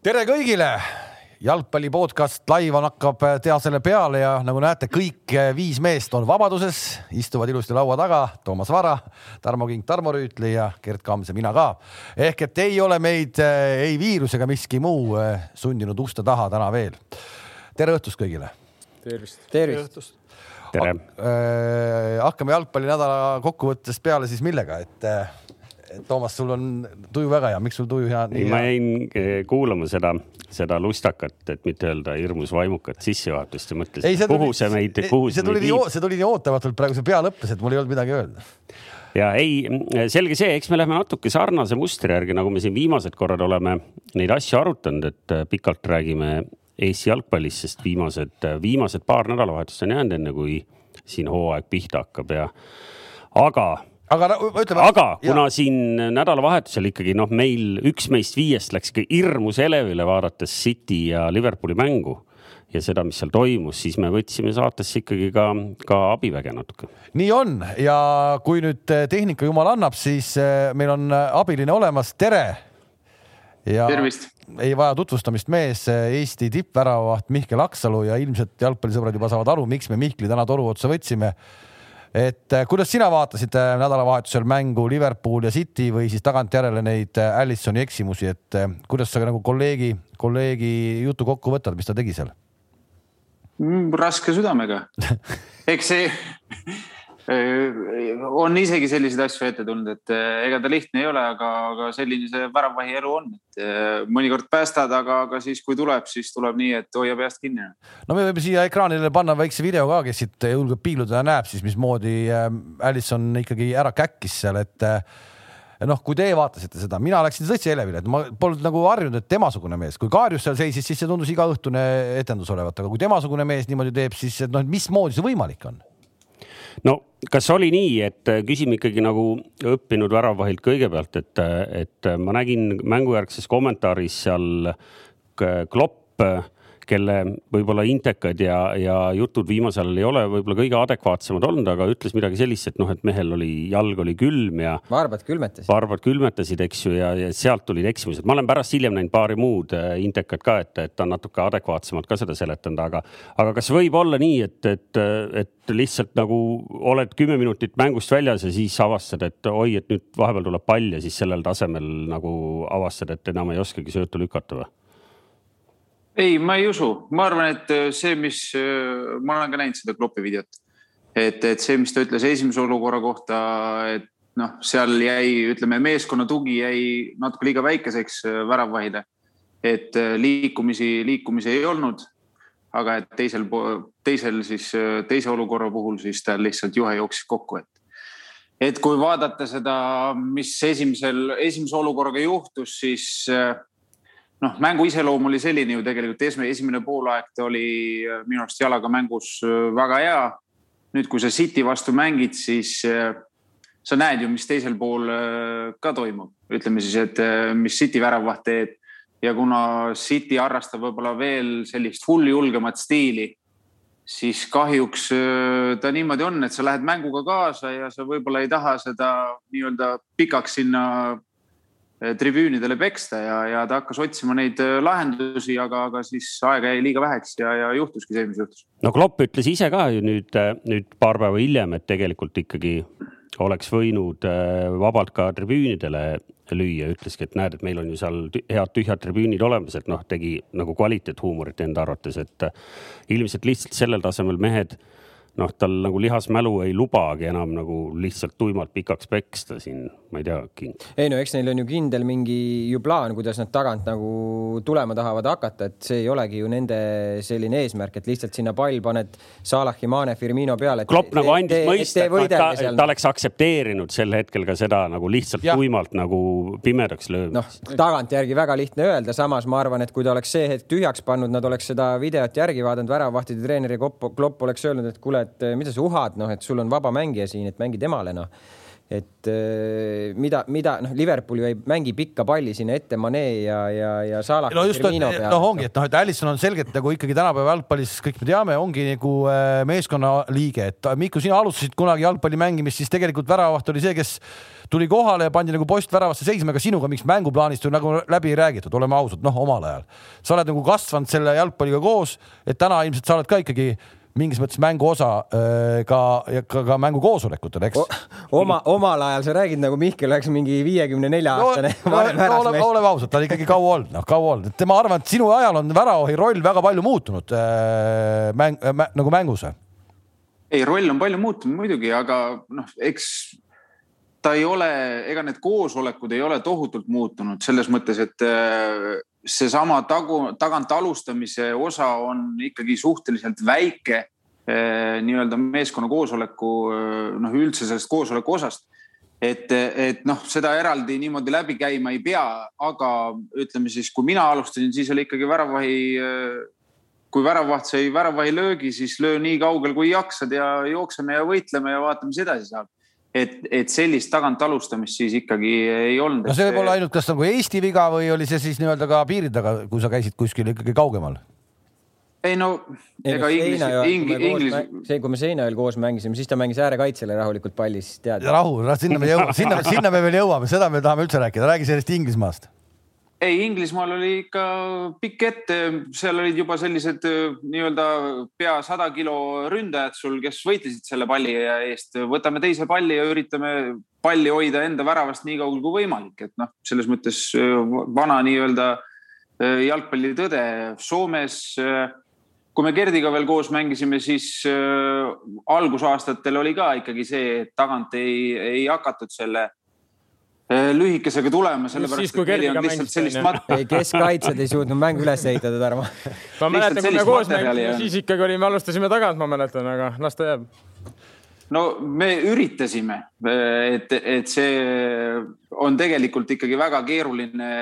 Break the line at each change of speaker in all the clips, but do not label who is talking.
tere kõigile, jalgpalli podcast live on, hakkab tehasele peale ja nagu näete, kõik viis meest on vabaduses, istuvad ilusti laua taga. Toomas Vara, Tarmo Kink, Tarmo Rüütli ja Gerd Kams ja mina ka. ehk et ei ole meid ei viirus ega miski muu sundinud uste taha täna veel. tere õhtust kõigile.
tervist.
tervist.
tere. hakkame jalgpallinädala kokkuvõttest peale siis millega, et Toomas, sul on tuju väga hea, miks sul tuju hea?
ei, ma jäin eh, kuulama seda, seda lustakat, et mitte öelda hirmus vaimukat sissejuhatust ja mõtlesin, kuhu see meid, kuhu
see meid viib. see tuli nii ootamatult praegu, see pea lõppes, et mul ei olnud midagi öelda.
ja ei, selge see, eks me läheme natuke sarnase mustri järgi, nagu me siin viimased korrad oleme neid asju arutanud, et äh, pikalt räägime Eesti jalgpallist, sest viimased, äh, viimased paar nädalavahetust on jäänud, enne kui siin hooaeg pihta hakkab ja aga
aga ütleme.
aga kuna ja. siin nädalavahetusel ikkagi noh, meil üks meist viiest läks ikka hirmus elevile vaadates City ja Liverpooli mängu ja seda, mis seal toimus, siis me võtsime saatesse ikkagi ka, ka abiväge natuke.
nii on ja kui nüüd tehnika jumal annab, siis eh, meil on abiline olemas, tere.
ja Tervist.
ei vaja tutvustamist mees, Eesti tippväravaht Mihkel Aksalu ja ilmselt jalgpallisõbrad juba saavad aru, miks me Mihkli täna toru otsa võtsime et äh, kuidas sina vaatasid äh, nädalavahetusel mängu Liverpool ja City või siis tagantjärele neid äh, Allisoni eksimusi, et kuidas sa nagu kolleegi, kolleegi jutu kokku võtad, mis ta tegi seal
mm,? raske südamega eks see on isegi selliseid asju ette tulnud, et äh, ega ta lihtne ei ole, aga, aga selline see väravvahi elu on, et äh, mõnikord päästad, aga, aga siis, kui tuleb, siis tuleb nii, et hoia peast kinni.
no me võime siia ekraanile panna väikse video ka, kes siit julgeb piiluda ja näeb siis, mismoodi Allison ikkagi ära käkkis seal, et noh, kui teie vaatasite seda, mina läksin tõesti elevile, et ma polnud nagu harjunud, et temasugune mees, kui Kaarjus seal seisis, siis see tundus igaõhtune etendus olevat, aga kui temasugune mees niimoodi teeb, siis noh, mismoodi see võimalik on?
No kas oli nii, et äh, küsime ikkagi nagu õppinud väravahilt kõigepealt, et, äh, et äh, ma nägin mängujärgses kommentaaris seal Klopp kelle võib-olla intekad ja, ja jutud viimasel ajal ei ole võib-olla kõige adekvaatsemad olnud, aga ütles midagi sellist, et noh, et mehel oli, jalg oli külm ja.
varbad külmetasid.
varbad külmetasid, eks ju, ja, ja sealt tulid eksimused. ma olen pärast hiljem näinud paari muud äh, intekat ka, et, et ta on natuke adekvaatsemalt ka seda seletanud, aga, aga kas võib olla nii, et, et, et lihtsalt nagu oled kümme minutit mängust väljas ja siis avastad, et oi, et nüüd vahepeal tuleb pall ja siis sellel tasemel nagu avastad, et enam ei oskagi söötu lükata või?
Ei, ma ei usu, ma arvan, et äh, see, mis, äh, ma olen ka näinud seda Kloppi videot, et, et see, mis ta ütles esimese olukorra kohta, et noh, seal jäi, ütleme, meeskonna tugi jäi natuke liiga väikeseks äh, väravvahile. et liikumisi, liikumisi ei olnud. aga et teisel, teisel siis teise olukorra puhul siis tal lihtsalt juhe jooksis kokku, et et kui vaadata seda, mis esimesel, esimese olukorraga juhtus, siis noh, mängu iseloom oli selline ju tegelikult, esimene poolaeg ta oli äh, minu arust jalaga mängus äh, väga hea. nüüd, kui sa City vastu mängid, siis äh, sa näed ju, mis teisel pool ka toimub, ütleme siis, et mis City väravaht teeb. ja kuna City harrastab võib-olla veel sellist hulljulgemat stiili, siis kahjuks ta niimoodi on, et sa lähed mänguga kaasa ja sa võib-olla ei taha seda nii-öelda pikaks sinna tribüünidele peksta ja, ja ta hakkas otsima neid eh, lahendusi, aga, aga siis aega jäi liiga väheks ja, ja juhtuski see, mis juhtus.
no Klopp ütles ise ka ju nüüd, eh, nüüd paar päeva hiljem, et tegelikult ikkagi oleks võinud vabalt ka tribüünidele lüüa, ütleski, et näed, et meil on ju seal head tühjad tribüünid olemas, et noh, tegi nagu kvaliteethuumorit enda arvates, et ilmselt lihtsalt sellel tasemel mehed noh, tal nagu lihasmälu ei lubagi enam nagu lihtsalt tuimalt pikaks peksta siin, ma ei tea, king.
ei no eks neil on ju kindel mingi ju plaan, kuidas nad tagant nagu tulema tahavad hakata, et see ei olegi ju nende selline eesmärk, et lihtsalt sinna pall paned Salahi, Mane, Firmino peale.
Klopp nagu andis mõista, et ta, ta, ta oleks aktsepteerinud sel hetkel ka seda nagu lihtsalt ja. tuimalt nagu pimedaks löömist.
noh, tagantjärgi väga lihtne öelda, samas ma arvan, et kui ta oleks see hetk tühjaks pannud, nad oleks seda videot järgi vaadanud, väravahtide treeneri Klopp oleks öelnud, et kuule, et eh, mida sa uhad, noh, et sul on vaba mängija siin, et mängi temale, noh et äh, mida, mida noh, Liverpool ju ei mängi pikka palli sinna ette Mane ja, ja, ja Salah.
no just, noh ongi, et noh, et Alisson on selgelt nagu ikkagi tänapäeva jalgpallis, kõik me teame, ongi nagu äh, meeskonna liige, et Miku, sina alustasid kunagi jalgpalli mängimist, siis tegelikult väravavaht oli see, kes tuli kohale ja pandi nagu post väravasse seisma, aga sinuga miks mänguplaanist ju nagu läbi ei räägitud, oleme ausad, noh, omal ajal. sa oled nagu kasvanud selle jalgpalliga koos, et täna ilmselt sa oled ka ikkagi mingis mõttes mänguosa äh, ka, ka, ka mängukoosolekutel, eks.
oma, omal ajal sa räägid nagu Mihkel oleks mingi viiekümne nelja aastane
no,. no, no, oleme, oleme ausad, ta on ikkagi kaua olnud, noh, kaua olnud, et ma arvan, et sinu ajal on väravahi roll väga palju muutunud äh, mäng äh,, nagu mängus.
ei, roll on palju muutunud muidugi, aga noh, eks ta ei ole, ega need koosolekud ei ole tohutult muutunud selles mõttes, et äh, seesama tagu, tagant alustamise osa on ikkagi suhteliselt väike eh, nii-öelda meeskonna koosoleku, eh, noh, üldse sellest koosoleku osast. et, et noh, seda eraldi niimoodi läbi käima ei pea, aga ütleme siis, kui mina alustasin, siis oli ikkagi väravahi. Eh, kui väravvaht sai väravvahi löögi, siis löö nii kaugel kui jaksad ja jookseme ja võitleme ja vaatame, mis edasi saab et, et sellist tagant alustamist siis ikkagi ei olnud.
no see võib olla ainult kas nagu Eesti viga või oli see siis nii-öelda ka piiri taga, kui sa käisid kuskil ikkagi kaugemal?
ei no, ega inglis, inglis, inglis.
see, kui me Seinaööl koos mängisime, siis ta mängis äärekaitsele rahulikult palli, siis tead.
rahu, sinna me jõuame, sinna, sinna me veel jõuame, seda me tahame üldse rääkida, räägi sellest Inglismaast
ei, Inglismaal oli ikka pikk ette, seal olid juba sellised äh, nii-öelda pea sada kilo ründajad sul, kes võitlesid selle palli eest. võtame teise palli ja üritame palli hoida enda väravast nii kaugel kui võimalik, et noh, selles mõttes äh, vana nii-öelda äh, jalgpallitõde Soomes. kui me Gerdiga veel koos mängisime, siis algusaastatel oli ka ikkagi see, et tagant ei, ei hakatud selle lühikesega tulema, sellepärast
et meil on lihtsalt sellist mat-.
keskkaitsjad ei suutnud mängu üles ehitada, Tarmo.
ma mäletan, kui me koos mängisime, siis ikkagi olime, alustasime tagant, ma mäletan, aga las ta jääb.
no me üritasime, et, et see on tegelikult ikkagi väga keeruline,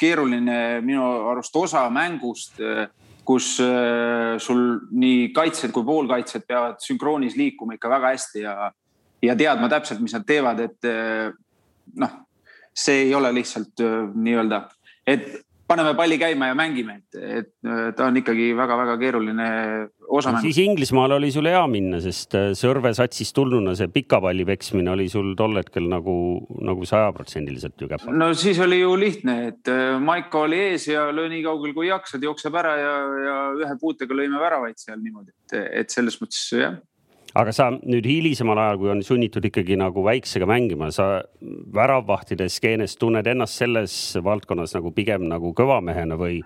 keeruline minu arust osa mängust, kus äh, sul nii kaitsjad kui poolkaitsjad peavad sünkroonis liikuma ikka väga hästi ja, ja teadma täpselt, mis nad teevad, et noh, see ei ole lihtsalt nii-öelda, et paneme palli käima ja mängime, et, et ta on ikkagi väga-väga keeruline osa.
siis Inglismaal oli sul hea minna, sest Sõrve satsist tulnuna see pika palli peksmine oli sul tol hetkel nagu, nagu sajaprotsendiliselt ju käpal.
no siis oli ju lihtne, et Maiko oli ees ja löö nii kaugel kui jaksad, jookseb ära ja, ja ühe puutega lõime väravaid seal niimoodi, et, et selles mõttes jah
aga sa nüüd hilisemal ajal, kui on sunnitud ikkagi nagu väiksega mängima, sa väravvahtide skeenes tunned ennast selles valdkonnas nagu pigem nagu kõvamehena või,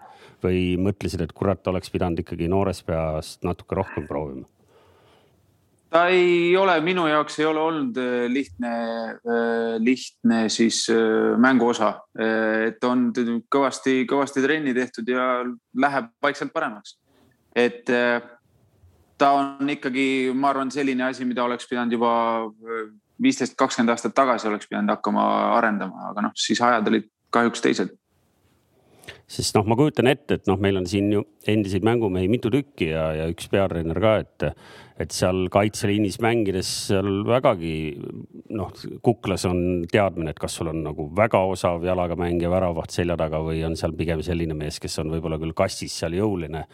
või mõtlesid, et kurat, oleks pidanud ikkagi noorest peast natuke rohkem proovima?
ta ei ole, minu jaoks ei ole olnud äh, lihtne, äh, lihtne siis äh, mänguosa, et on kõvasti, kõvasti trenni tehtud ja läheb vaikselt paremaks. et ta on ikkagi, ma arvan, selline asi, mida oleks pidanud juba äh, viisteist, kakskümmend aastat tagasi oleks pidanud hakkama arendama, aga noh, siis ajad olid kahjuks teised.
Sest noh, ma kujutan ette, et noh, meil on siin ju endiseid mängumehi mitu tükki ja, ja üks peatreener ka, et, et seal kaitseliinis mängides seal vägagi noh, kuklas on teadmine, et kas sul on nagu väga osav jalaga mängija väravaht selja taga või on seal pigem selline mees, kes on võib-olla küll kastis seal jõuline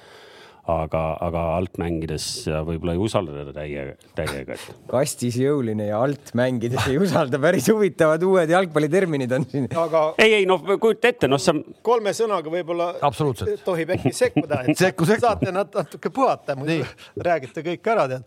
aga, aga alt mängides võib-olla ei usalda teda täie, täiega.
kastis jõuline ja alt mängides ei usalda, päris huvitavad uued jalgpalliterminid on siin.
aga ei, ei noh, kujuta ette, noh, sa.
kolme sõnaga võib-olla tohib äkki sekkuda, et
sekku, sekku.
saate natuke puhata, muidu räägite kõik ära, tead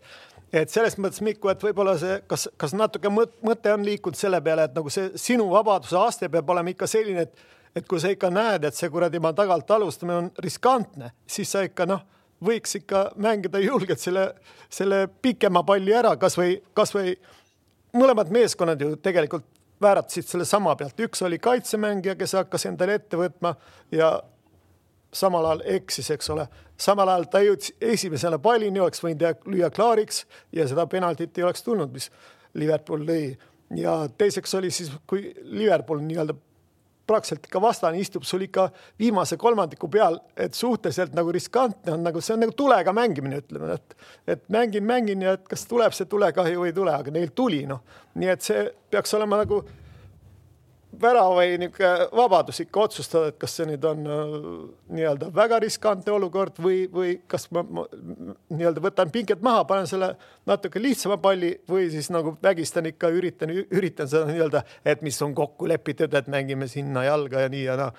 et selles mõttes, Mikko, et võib-olla see, kas, kas natuke mõte on liikunud selle peale, et nagu see sinu vabaduse aste peab olema ikka selline, et, et kui sa ikka näed, et see kuradi ma tagant alustamine on riskantne, siis sa ikka noh võiks ikka mängida julgelt selle, selle pikema palli ära, kasvõi, kasvõi mõlemad meeskonnad ju tegelikult vääratasid selle sama pealt, üks oli kaitsemängija, kes hakkas endale ette võtma ja samal ajal eksis, eks ole. samal ajal ta jõudis esimesena pallini, oleks võinud lüüa klaariks ja seda penaltit ei oleks tulnud, mis Liverpool lõi. ja teiseks oli siis, kui Liverpool nii-öelda praktiliselt ikka vastane istub sul ikka viimase kolmandiku peal, et suhteliselt nagu riskantne on nagu see on nagu tulega mängimine, ütleme, et et mängin, mängin ja et kas tuleb see tulekahju või ei tule, aga neil tuli noh, nii et see peaks olema nagu värava või niisugune vabadus ikka otsustada, et kas see nüüd on äh, nii-öelda väga riskantne olukord või, või kas ma, ma nii-öelda võtan pinget maha, panen selle natuke lihtsama palli või siis nagu vägistan ikka, üritan, üritan seda nii-öelda, et mis on kokku lepitud, et mängime sinna jalga ja nii ja naa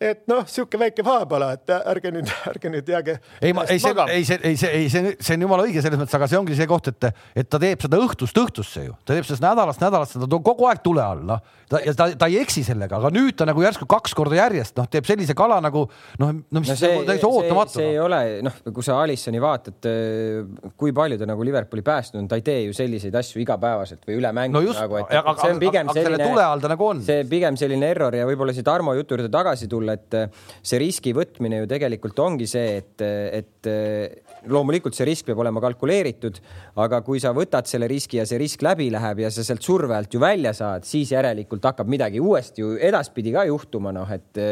et noh, sihuke väike vahepeal, et ärge nüüd, ärge nüüd jääge.
ei, ma ei, see, ei, see, ei, see, ei, see, see on jumala õige selles mõttes, aga see ongi see koht, et, et ta teeb seda õhtust õhtusse ju, ta teeb sellest nädalast nädalasse, ta on kogu aeg tule all, noh. ta ja ta, ta ei eksi sellega, aga nüüd ta nagu järsku kaks korda järjest noh, teeb sellise kala nagu noh, no mis no see, nagu täitsa ootamatu.
see ei ole noh, kui sa Alissoni vaatad, kui palju ta nagu Liverpooli päästnud on, ta ei tee ju selliseid asju igapäevaselt või üle mängu
no just, nagu, et, aga, see on pigem aga, selline. tule all ta nagu on.
see pigem selline error ja võib-olla siia Tarmo jutu juurde tagasi tulla, et see riski võtmine ju tegelikult ongi see, et, et loomulikult see risk peab olema kalkuleeritud, aga kui sa võtad selle riski ja see risk läbi läheb ja sa sealt surve alt ju välja saad, siis järelikult hakkab midagi uuesti ju edaspidi ka juhtuma, noh, et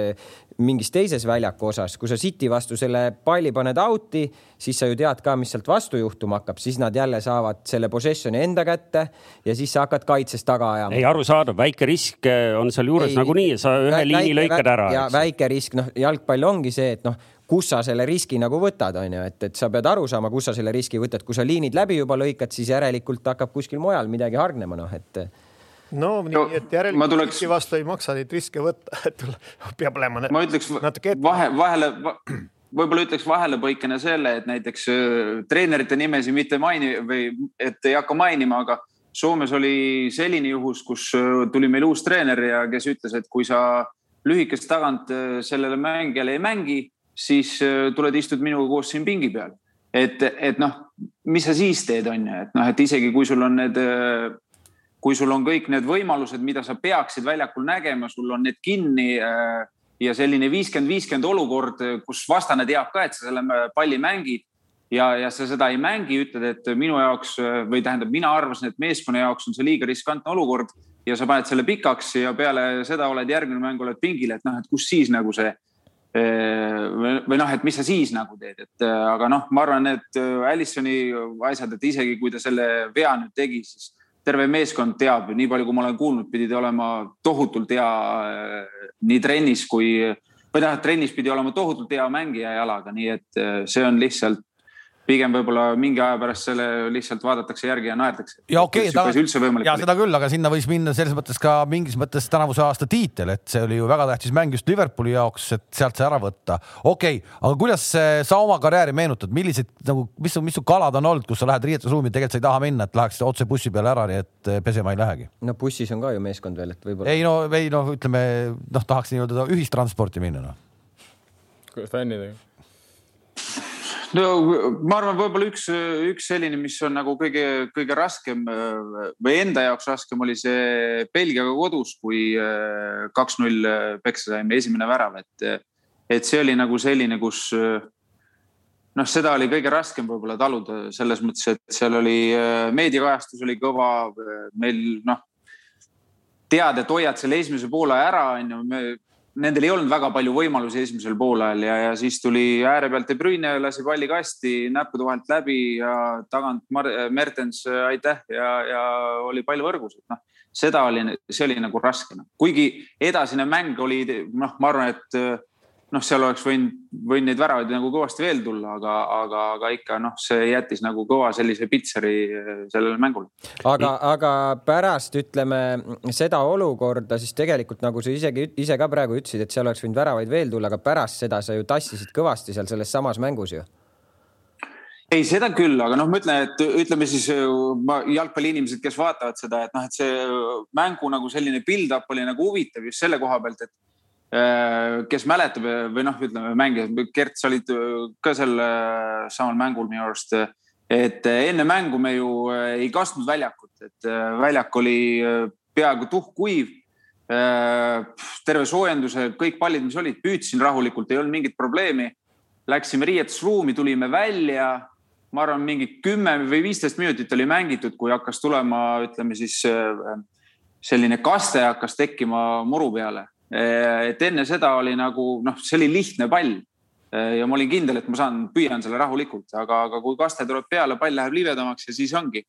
mingis teises väljaku osas, kui sa City vastu selle palli paned out'i, siis sa ju tead ka, mis sealt vastu juhtuma hakkab, siis nad jälle saavad selle possession'i enda kätte ja siis sa hakkad kaitses taga ajama.
ei, arusaadav, väike risk eh, on sealjuures nagunii. Ja sa ühe liini lõikad ära.
ja väike risk, noh, jalgpall ongi see, et noh kus sa selle riski nagu võtad, on ju, et, et sa pead aru saama, kus sa selle riski võtad, kui sa liinid läbi juba lõikad, siis järelikult hakkab kuskil mujal midagi hargnema, noh, et
no nii no,, et järelikult tuleks... vastu ei maksa neid riske võtta, et peab olema.
ma ütleks natuke ette. vahe, vahele va,, võib-olla ütleks vahelepõikena selle, et näiteks äh, treenerite nimesi mitte maini või et ei hakka mainima, aga Soomes oli selline juhus, kus äh, tuli meil uus treener ja kes ütles, et kui sa lühikest tagant äh, sellele mängijale ei mängi, siis tuled, istud minuga koos siin pingi peal. et, et noh, mis sa siis teed, on ju, et noh, et isegi kui sul on need kui sul on kõik need võimalused, mida sa peaksid väljakul nägema, sul on need kinni äh, ja selline viiskümmend, viiskümmend olukord, kus vastane teab ka, et sa selle palli mängid ja, ja sa seda ei mängi, ütled, et minu jaoks või tähendab, mina arvasin, et meeskonna jaoks on see liiga riskantne olukord ja sa paned selle pikaks ja peale seda oled järgmine mäng oled pingil, et noh, et kus siis nagu see äh, või noh, et mis sa siis nagu teed, et äh, aga noh, ma arvan, et Allisoni asjad, et isegi kui ta selle vea nüüd tegi, siis terve meeskond teab, nii palju, kui ma olen kuulnud, pidi ta olema tohutult hea äh, nii trennis kui, või tähendab, trennis pidi olema tohutult hea mängija jalaga, nii et äh, see on lihtsalt pigem võib-olla mingi aja pärast selle lihtsalt vaadatakse järgi ja naerdakse.
ja okei okay,, ja seda küll, aga sinna võis minna selles mõttes ka mingis mõttes tänavuse aasta tiitel, et see oli ju väga tähtis mäng just Liverpooli jaoks, et sealt see ära võtta. okei okay,, aga kuidas sa oma karjääri meenutad, millised nagu, mis mis su kalad on olnud, kus sa lähed riietusruumi, tegelikult sa ei taha minna, et läheks otse bussi peale ära, nii et eh, pesema ei lähegi?
no bussis on ka ju meeskond veel, et võib-olla.
ei no, ei noh, ütleme noh, tahaks nii-öelda ühistransporti minna noh.
fännidega
no ma arvan, võib-olla üks, üks selline, mis on nagu kõige, kõige raskem või enda jaoks raskem oli see Belgiaga kodus, kui äh, kaks-null peksa saime, esimene värav, et, et see oli nagu selline, kus noh, seda oli kõige raskem võib-olla taluda selles mõttes, et seal oli äh, meediakajastus oli kõva, meil noh, tead, et hoiad selle esimese poole ära, onju, nendel ei olnud väga palju võimalusi esimesel poolajal ja, ja siis tuli ääre pealt De Bruyne, lasi palli kasti näppude vahelt läbi ja tagant Mar Mertens, aitäh ja, ja oli pall võrgus, et noh, seda oli, see oli nagu raske no.. kuigi edasine mäng oli, noh, ma arvan, et noh, seal oleks võinud, võinud neid väravaid nagu kõvasti veel tulla, aga, aga, aga ikka noh, see jättis nagu kõva sellise pitseri eh, sellele mängule.
aga, aga pärast ütleme seda olukorda, siis tegelikult nagu sa isegi ise ka praegu ütlesid, et seal oleks võinud väravaid veel tulla, aga pärast seda sa ju tassisid kõvasti seal selles samas mängus ju
ei, seda küll, aga noh, ma ütlen, et ütleme siis jalgpalliinimesed, kes vaatavad seda, et noh, et see mängu nagu selline build-up oli nagu huvitav just selle koha pealt, et kes mäletab või noh, ütleme mängijad, Gert, sa olid äh, ka sel äh, samal mängul minu arust. et enne mängu me ju ei kastnud väljakut, et väljak oli peaaegu tuhkuiv. terve soojenduse, kõik pallid, mis olid, püüdsin rahulikult, ei olnud mingit probleemi. Läksime riietusruumi, tulime välja. ma arvan, mingi kümme või viisteist minutit oli mängitud, kui hakkas tulema, ütleme siis selline kaste hakkas tekkima muru peale et enne seda oli nagu noh, see oli lihtne pall ja ma olin kindel, et ma saan, püüan selle rahulikult, aga, aga kui kaste tuleb peale, pall läheb libedamaks ja siis ongi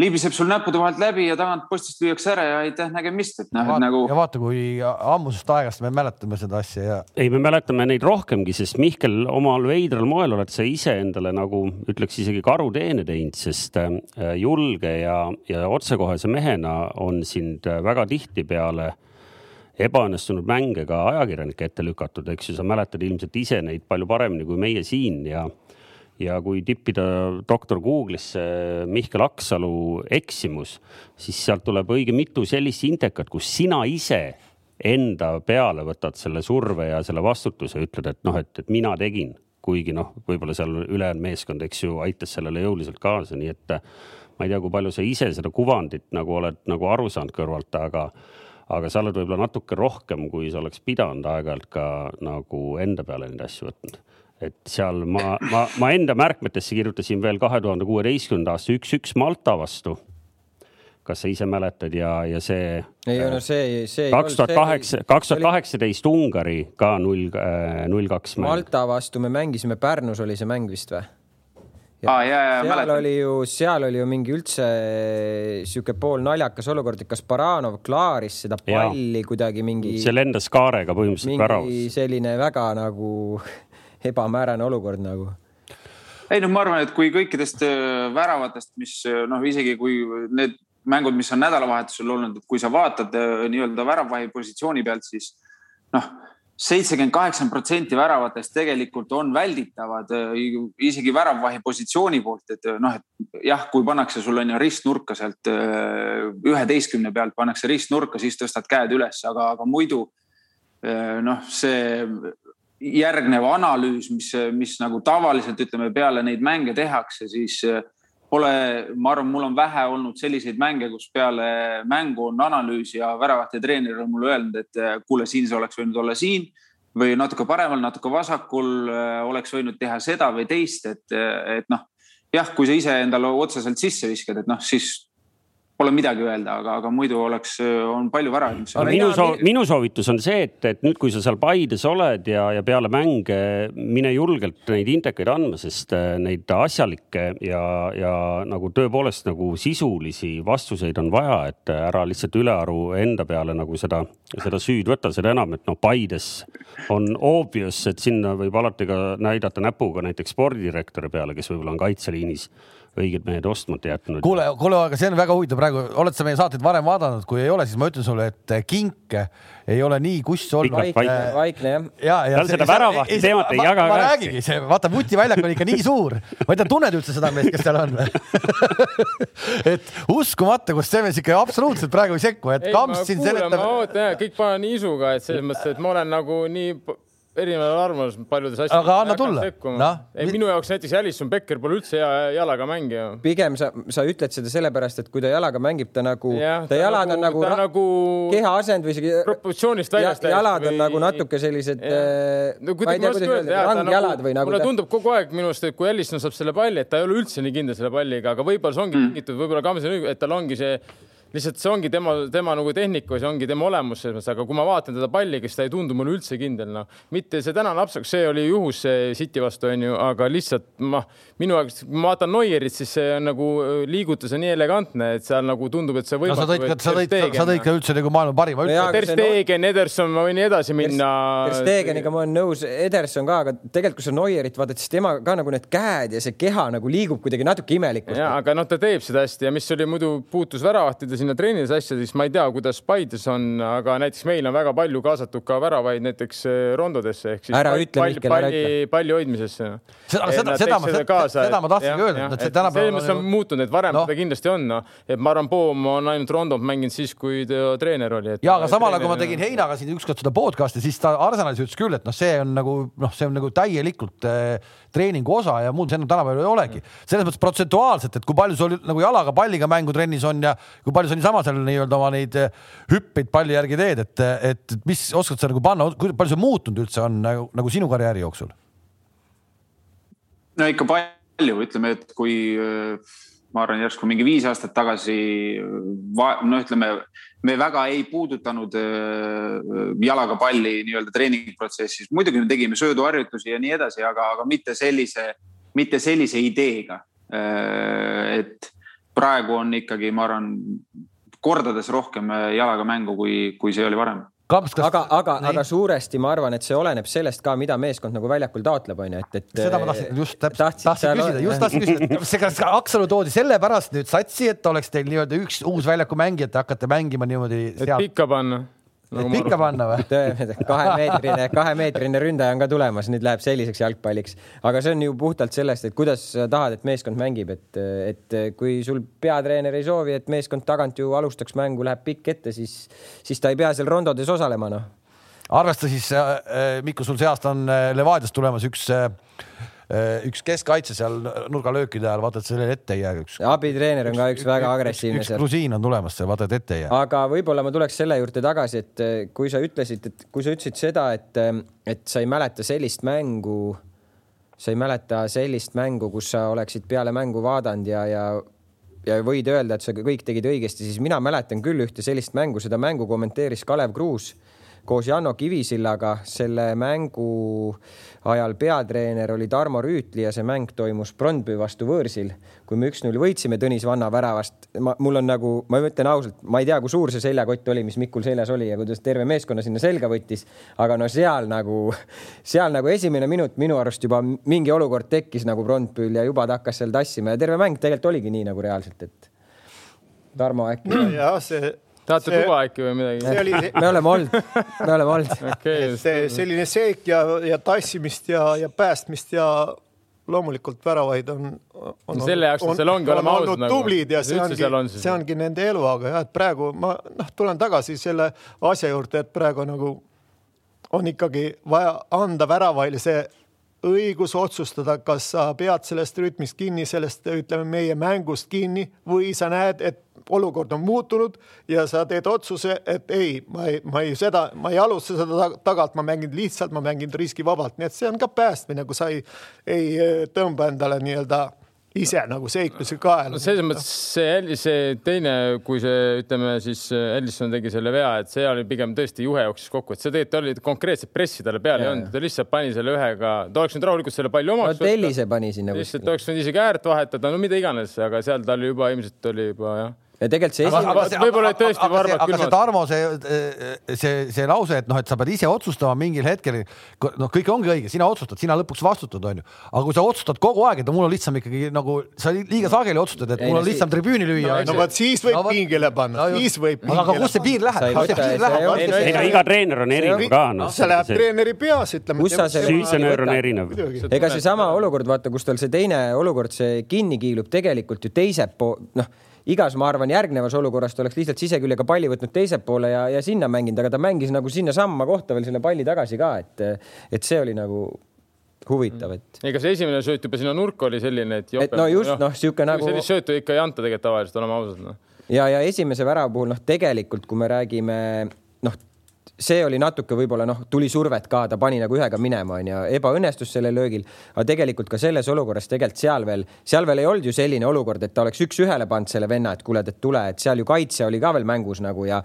libiseb sul näppude vahelt läbi ja tagant postist lüüakse ära ja aitäh nägemist, et noh, et nagu.
ja vaata, kui ammusest aegast me mäletame seda asja ja.
ei, me mäletame neid rohkemgi, sest Mihkel, omal veidral moel oled sa iseendale nagu ütleks isegi karuteene teinud, sest äh, julge ja, ja otsekohese mehena on sind väga tihtipeale ebaõnnestunud mänge ka ajakirjanike ette lükatud, eks ju, sa mäletad ilmselt ise neid palju paremini kui meie siin ja ja kui tippida doktor Google'isse Mihkel Aksalu eksimus, siis sealt tuleb õige mitu sellist intekat, kus sina ise enda peale võtad selle surve ja selle vastutuse, ütled, et noh, et, et mina tegin, kuigi noh, võib-olla seal ülejäänud meeskond, eks ju, aitas sellele jõuliselt kaasa, nii et ma ei tea, kui palju sa ise seda kuvandit nagu oled nagu aru saanud kõrvalt, aga aga sa oled võib-olla natuke rohkem, kui sa oleks pidanud aeg-ajalt ka nagu enda peale neid asju võtnud et seal ma, ma, ma enda märkmetesse kirjutasin veel kahe tuhande kuueteistkümnenda aasta üks-üks Malta vastu. kas sa ise mäletad ja, ja see.
ei no see, see.
kaks tuhat kaheksa, kaks tuhat kaheksateist Ungari ka null, äh, null kaks.
Malta vastu me mängisime, Pärnus oli see mäng vist või?
Ja, ah, ja, ja,
seal mäletan. oli ju, seal oli ju mingi üldse sihuke poolnaljakas olukord, et kas Baranov klaaris seda palli ja. kuidagi mingi.
see lendas kaarega põhimõtteliselt
väravas. selline väga nagu ebamäärane olukord nagu
ei noh, ma arvan, et kui kõikidest äh, väravatest, mis äh, noh, isegi kui need mängud, mis on nädalavahetusel olnud, et kui sa vaatad nii-öelda väravvahi positsiooni pealt, siis noh, seitsekümmend, kaheksakümmend protsenti väravatest tegelikult on välditavad isegi väravvahi positsiooni poolt, et noh, et jah, kui pannakse sul on ju ristnurka sealt üheteistkümne pealt pannakse ristnurka, siis tõstad käed üles, aga, aga muidu noh, see järgnev analüüs, mis, mis nagu tavaliselt ütleme peale neid mänge tehakse, siis eh, pole, ma arvan, mul on vähe olnud selliseid mänge, kus peale mängu on analüüs ja väravate treener on mulle öelnud, et eh, kuule, siin see oleks võinud olla siin või natuke paremal, natuke vasakul eh, oleks võinud teha seda või teist, et, et noh, jah, kui sa ise endale otseselt sisse viskad, et noh, siis pole midagi öelda, aga, aga muidu oleks, on palju väravaid.
minu soov, minu soovitus on see, et, et nüüd, kui sa seal Paides oled ja, ja peale mänge mine julgelt neid intekaid andma, sest äh, neid asjalikke ja, ja nagu tõepoolest nagu sisulisi vastuseid on vaja, et ära lihtsalt ülearu enda peale nagu seda, seda süüd võtta, seda enam, et noh, Paides on obvious, et sinna võib alati ka näidata näpuga näiteks spordidirektori peale, kes võib-olla on kaitseliinis õiged mehed ostmata jätnud.
kuule, kuule, aga see on väga huvitav praegu, oled sa meie saateid varem vaadanud, kui ei ole, siis ma ütlen sulle, et kinke ei ole nii kuss olnud.
vaikne, vaikne jah.
ja, ja.
tal seda väravahti teemat ei jaga
ka. ma räägingi, see vaata vutiväljak on ikka nii suur. ma ei tea, tunned üldse seda meest, kes seal on või et uskumatu, kus see mees ikka absoluutselt praegu ei sekku, et Kamps siin
seletab. ma ootan, kõik panen isuga, et selles mõttes, et ma olen nagu nii erineval arvamusel paljudes asjades.
aga anna tulla.
No, ei, minu jaoks näiteks Alison Becker pole üldse hea jalaga mängija.
pigem sa, sa ütled seda sellepärast, et kui ta jalaga mängib, ta nagu, ta jalad
nagu,
on nagu,
nagu
keha asend või isegi.
proportsioonist väljas
ja,. jalad on või... nagu natuke sellised.
Äh, no kuidas ma oska öelda,
rangjalad
nagu,
või nagu.
mulle ta... tundub kogu aeg minu arust, et kui Alison saab selle palli, et ta ei ole üldse nii kindel selle palliga, aga võib-olla see ongi mm. tingitud mm., võib-olla Kamsil on õigus, et tal ongi see lihtsalt see ongi tema, tema nagu tehnika, see ongi tema olemus selles mõttes, aga kui ma vaatan teda palli, kes ta ei tundu mulle üldse kindel, noh, mitte see tänane apsaks, see oli juhus see City vastu onju, aga lihtsalt ma, minu jaoks, kui ma vaatan Neuerit, siis see on nagu liigutus on nii elegantne, et seal nagu tundub, et see
võimatu no,. sa tõid, sa tõid, sa tõid ka üldse nagu maailma parima.
Ter Stegen, Ederson, ma võin nii edasi minna.
Ter Stegeniga ma olen nõus, Ederson ka, aga tegelikult kui sa Neuerit vaatad, siis tema ka nagu need käed ja see keha nagu liigub kuidagi natuke imelikult.
ja, aga noh, ta teeb seda hästi ja mis oli muidu puutus väravahtide sinna treenides asja, siis ma ei tea, kuidas Paides on, aga näiteks meil on väga palju kaasatud ka väravaid näiteks eh, rondodesse ehk siis
ära ütle, Mihkel, ära ütle.
palli hoidmisesse.
seda, seda, seda ma, seda, seda ma tahtsingi öelda,
selles mõttes on muutunud, et varem no. ta kindlasti on, noh, et ma arvan, Poom on ainult rondot mänginud siis, kui ta treener oli.
ja, aga samal ajal, kui ma tegin Heinaga siin ükskord seda podcast'i, siis ta Arsenalis ütles küll, et noh, see on nagu noh, see on nagu täielikult äh, treeningu osa ja muud see enam tänapäeval ei olegi. selles mõttes protsentuaalselt, et kui palju sul nagu jalaga palliga mängu trennis on ja kui palju sa niisama seal nii-öelda oma neid eh, hüppeid palli järgi teed, et, et mis oskad sa nagu panna, kui palju see muutunud üldse on nagu, nagu sinu karjääri jooksul?
no ikka palju, ütleme, et kui eh, ma arvan, järsku mingi viis aastat tagasi, no ütleme, me väga ei puudutanud äh, jalaga palli nii-öelda treeninguprotsessis. muidugi me tegime sööduharjutusi ja nii edasi, aga, aga mitte sellise, mitte sellise ideega. Äh, et praegu on ikkagi, ma arvan, kordades rohkem jalaga mängu, kui, kui see oli varem
Kamps, kas... aga, aga, aga suuresti ma arvan, et see oleneb sellest ka, mida meeskond nagu väljakul taotleb, on ju, et, et.
seda ma tahtsin just täpselt, tahtsin küsida, just tahtsin küsida, see, kas Aksalu toodi sellepärast nüüd satsi, et oleks teil nii-öelda üks uus väljaku mängija, et te hakkate mängima niimoodi.
et pikka panna
nagu pikka panna või?
kahemeetrine, kahemeetrine ründaja on ka tulemas, nüüd läheb selliseks jalgpalliks, aga see on ju puhtalt sellest, et kuidas sa tahad, et meeskond mängib, et, et kui sul peatreener ei soovi, et meeskond tagant ju alustaks mängu, läheb pikk ette, siis, siis ta ei pea seal rondodes osalema, noh.
arvesta siis äh,, Mikko, sul see aasta on äh, Levadiast tulemas üks äh, Äh, üks keskkaitse seal nurgalöökide ajal, vaata, et sellele ette ei jää üks.
abitreener on ka üks väga agressiivne.
üks grusiin on tulemas, vaata, et ette ei jää.
aga võib-olla ma tuleks selle juurde tagasi, et äh, kui sa ütlesid, et kui sa ütlesid seda, et, äh, et sa ei mäleta sellist mängu, sa ei mäleta sellist mängu, kus sa oleksid peale mängu vaadanud ja, ja ja võid öelda, et sa kõik tegid õigesti, siis mina mäletan küll ühte sellist mängu, seda mängu kommenteeris Kalev Kruus koos Janno Kivisillaga. selle mängu ajal peatreener oli Tarmo Rüütli ja see mäng toimus Brondby vastu võõrsil. kui me üks-null võitsime Tõnis Vanna väravast, ma, mul on nagu, ma ütlen ausalt, ma ei tea, kui suur see seljakott oli, mis Mikul seljas oli ja kuidas terve meeskonna sinna selga võttis. aga no seal nagu, seal nagu esimene minut minu arust juba mingi olukord tekkis nagu Brondbyl ja juba ta hakkas seal tassima ja terve mäng tegelikult oligi nii nagu reaalselt, et Tarmo äkki.
jah, see
tahate see, tuua äkki või midagi?
see oli see... me oleme olnud, me oleme olnud
okay,. see selline seik ja, ja tassimist ja, ja päästmist ja loomulikult väravaid on,
on. selle jaoks nad seal ongi, oleme ausad
nagu. tublid ja see ongi, on see ongi nende elu, aga jah, et praegu ma noh, tulen tagasi selle asja juurde, et praegu nagu on ikkagi vaja anda väravaile see õigus otsustada, kas sa pead sellest rütmist kinni, sellest ütleme meie mängust kinni või sa näed, et olukord on muutunud ja sa teed otsuse, et ei, ma ei, ma ei seda, ma ei alusta seda tagant, ma mängin lihtsalt, ma mängin riskivabalt, nii et see on ka päästmine, kui sa ei, ei tõmba endale nii-öelda ise nagu seiklusi kaela.
no selles mõttes see, see teine, kui see ütleme siis Ellison tegi selle vea, et see oli pigem tõesti juhe jooksis kokku, et see tegelikult oli konkreetselt pressi talle peale ei olnud, ta lihtsalt pani selle ühega, ta oleks nüüd rahulikult selle palli omaks
no,. Tellise pani sinna.
lihtsalt oleks võinud isegi äärt vahetada, no mida iganes, aga seal tal juba ilmselt oli juba jah
ja tegelikult see
esimene. võib-olla tõesti
varvad külmad. aga see Tarmo, see, see, see lause, et noh, et sa pead ise otsustama mingil hetkel, noh, kõik ongi õige, sina otsustad, sina lõpuks vastutad, onju. aga kui sa otsustad kogu aeg, et mul on lihtsam ikkagi nagu, sa liiga sageli otsustad, et mul on lihtsam tribüüni lüüa.
no vot siis võib pingile panna, siis võib.
aga kust see piir läheb?
ei no iga treener on erinev ka noh.
see läheb treeneri peas, ütleme.
süüsenöör on erinev.
ega seesama olukord, vaata, kus tal see teine olukord, see kinni kiilub tegelikult ju teiselt poolt, noh igas, ma arvan, järgnevas olukorras ta oleks lihtsalt siseküljega palli võtnud teise poole ja, ja sinna mänginud, aga ta mängis nagu sinnasamma kohta veel selle palli tagasi ka, et, et see oli nagu huvitav, et.
ega see esimene sööt juba sinna nurka oli selline, et.
et no just noh no,, sihuke nagu.
sellist söötu ikka ei anta tegelikult tavaliselt, oleme ausad no..
ja, ja esimese värava puhul noh, tegelikult kui me räägime noh see oli natuke võib-olla noh, tuli survet ka, ta pani nagu ühega minema, onju, ebaõnnestus sellel löögil. aga tegelikult ka selles olukorras tegelikult seal veel, seal veel ei olnud ju selline olukord, et ta oleks üks-ühele pannud selle venna, et kuule, et tule, et seal ju kaitse oli ka veel mängus nagu ja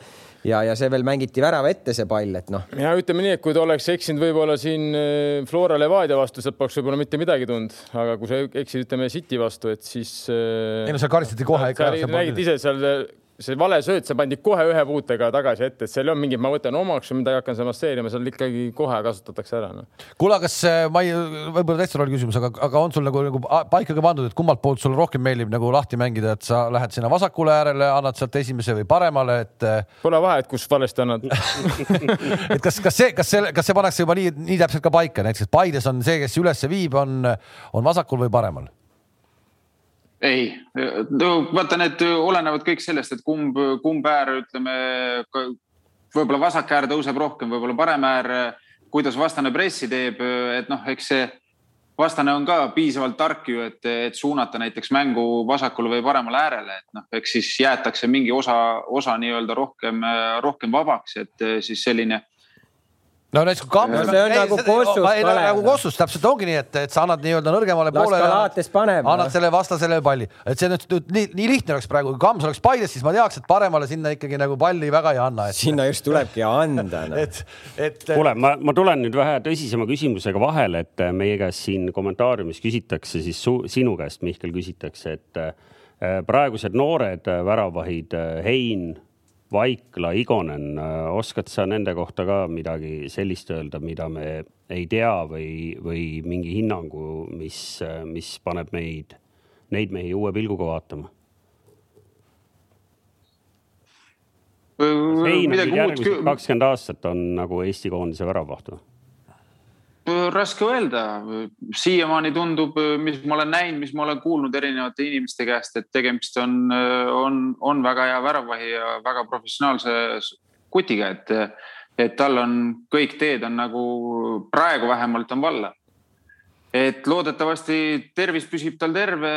ja, ja see veel mängiti värava ette, see pall, et noh.
ja ütleme nii, et kui ta oleks eksinud võib-olla siin äh, Flora Levadia vastu, sealt poleks võib-olla mitte midagi tulnud, aga kui sa eksid, ütleme City vastu, et siis.
Äh, ei no seal karistati kohe ikka.
räägid ise seal see vale sööt, see pandi kohe ühe puutega tagasi ette, et seal ei olnud mingit, ma võtan omaks või midagi, hakkan seda masseerima, seal ikkagi kohe kasutatakse ära no..
kuule, kas ma ei, võib-olla täitsa roll küsimus, aga, aga on sul nagu, nagu paika ka pandud, et kummalt poolt sulle rohkem meeldib nagu lahti mängida, et sa lähed sinna vasakule äärele, annad sealt esimese või paremale, et.
Pole vahet, kus valesti annad
et kas, kas see, kas see, kas see pannakse juba nii, nii täpselt ka paika, näiteks Paides on see, kes ülesse viib, on, on vasakul või paremal?
Ei, no vaata, need olenevad kõik sellest, et kumb, kumb äär, ütleme, võib-olla vasak äär tõuseb rohkem, võib-olla parem äär, kuidas vastane pressi teeb, et noh, eks see vastane on ka piisavalt tark ju, et, et suunata näiteks mängu vasakule või paremale äärele, et noh, eks siis jäetakse mingi osa, osa nii-öelda rohkem, rohkem vabaks, et siis selline
no näiteks kui Kams
No see on nagu Kossus, Kalev.
nagu Kossus täpselt ongi nii, et, et sa annad nii-öelda nõrgemale poolele. Annad
noh.
selle vastasele palli, et see nüüd, nüüd nii, nii lihtne oleks praegu, kui Kams oleks Paides, siis ma teaks, et paremale sinna ikkagi nagu palli väga ei anna, et.
sinna just tulebki anda no.
et, et.
kuule, ma, ma tulen nüüd vähe tõsisema küsimusega vahele, et meie käest siin kommentaariumis küsitakse siis su, sinu käest, Mihkel, küsitakse, et äh, praegused noored äh, väravahid, Hein, Vaikla, Igonen, oskad sa nende kohta ka midagi sellist öelda, mida me ei tea või, või mingi hinnangu, mis, mis paneb meid, neid mehi uue pilguga vaatama?
Küll,
kakskümmend aastat on nagu Eesti koondise väravaht või?
Raske öelda, siiamaani tundub, mis ma olen näinud, mis ma olen kuulnud erinevate inimeste käest, et tegemist on, on, on väga hea väravahi ja väga professionaalse kutiga, et, et tal on kõik teed on nagu praegu vähemalt on valla. Et loodetavasti tervis püsib tal terve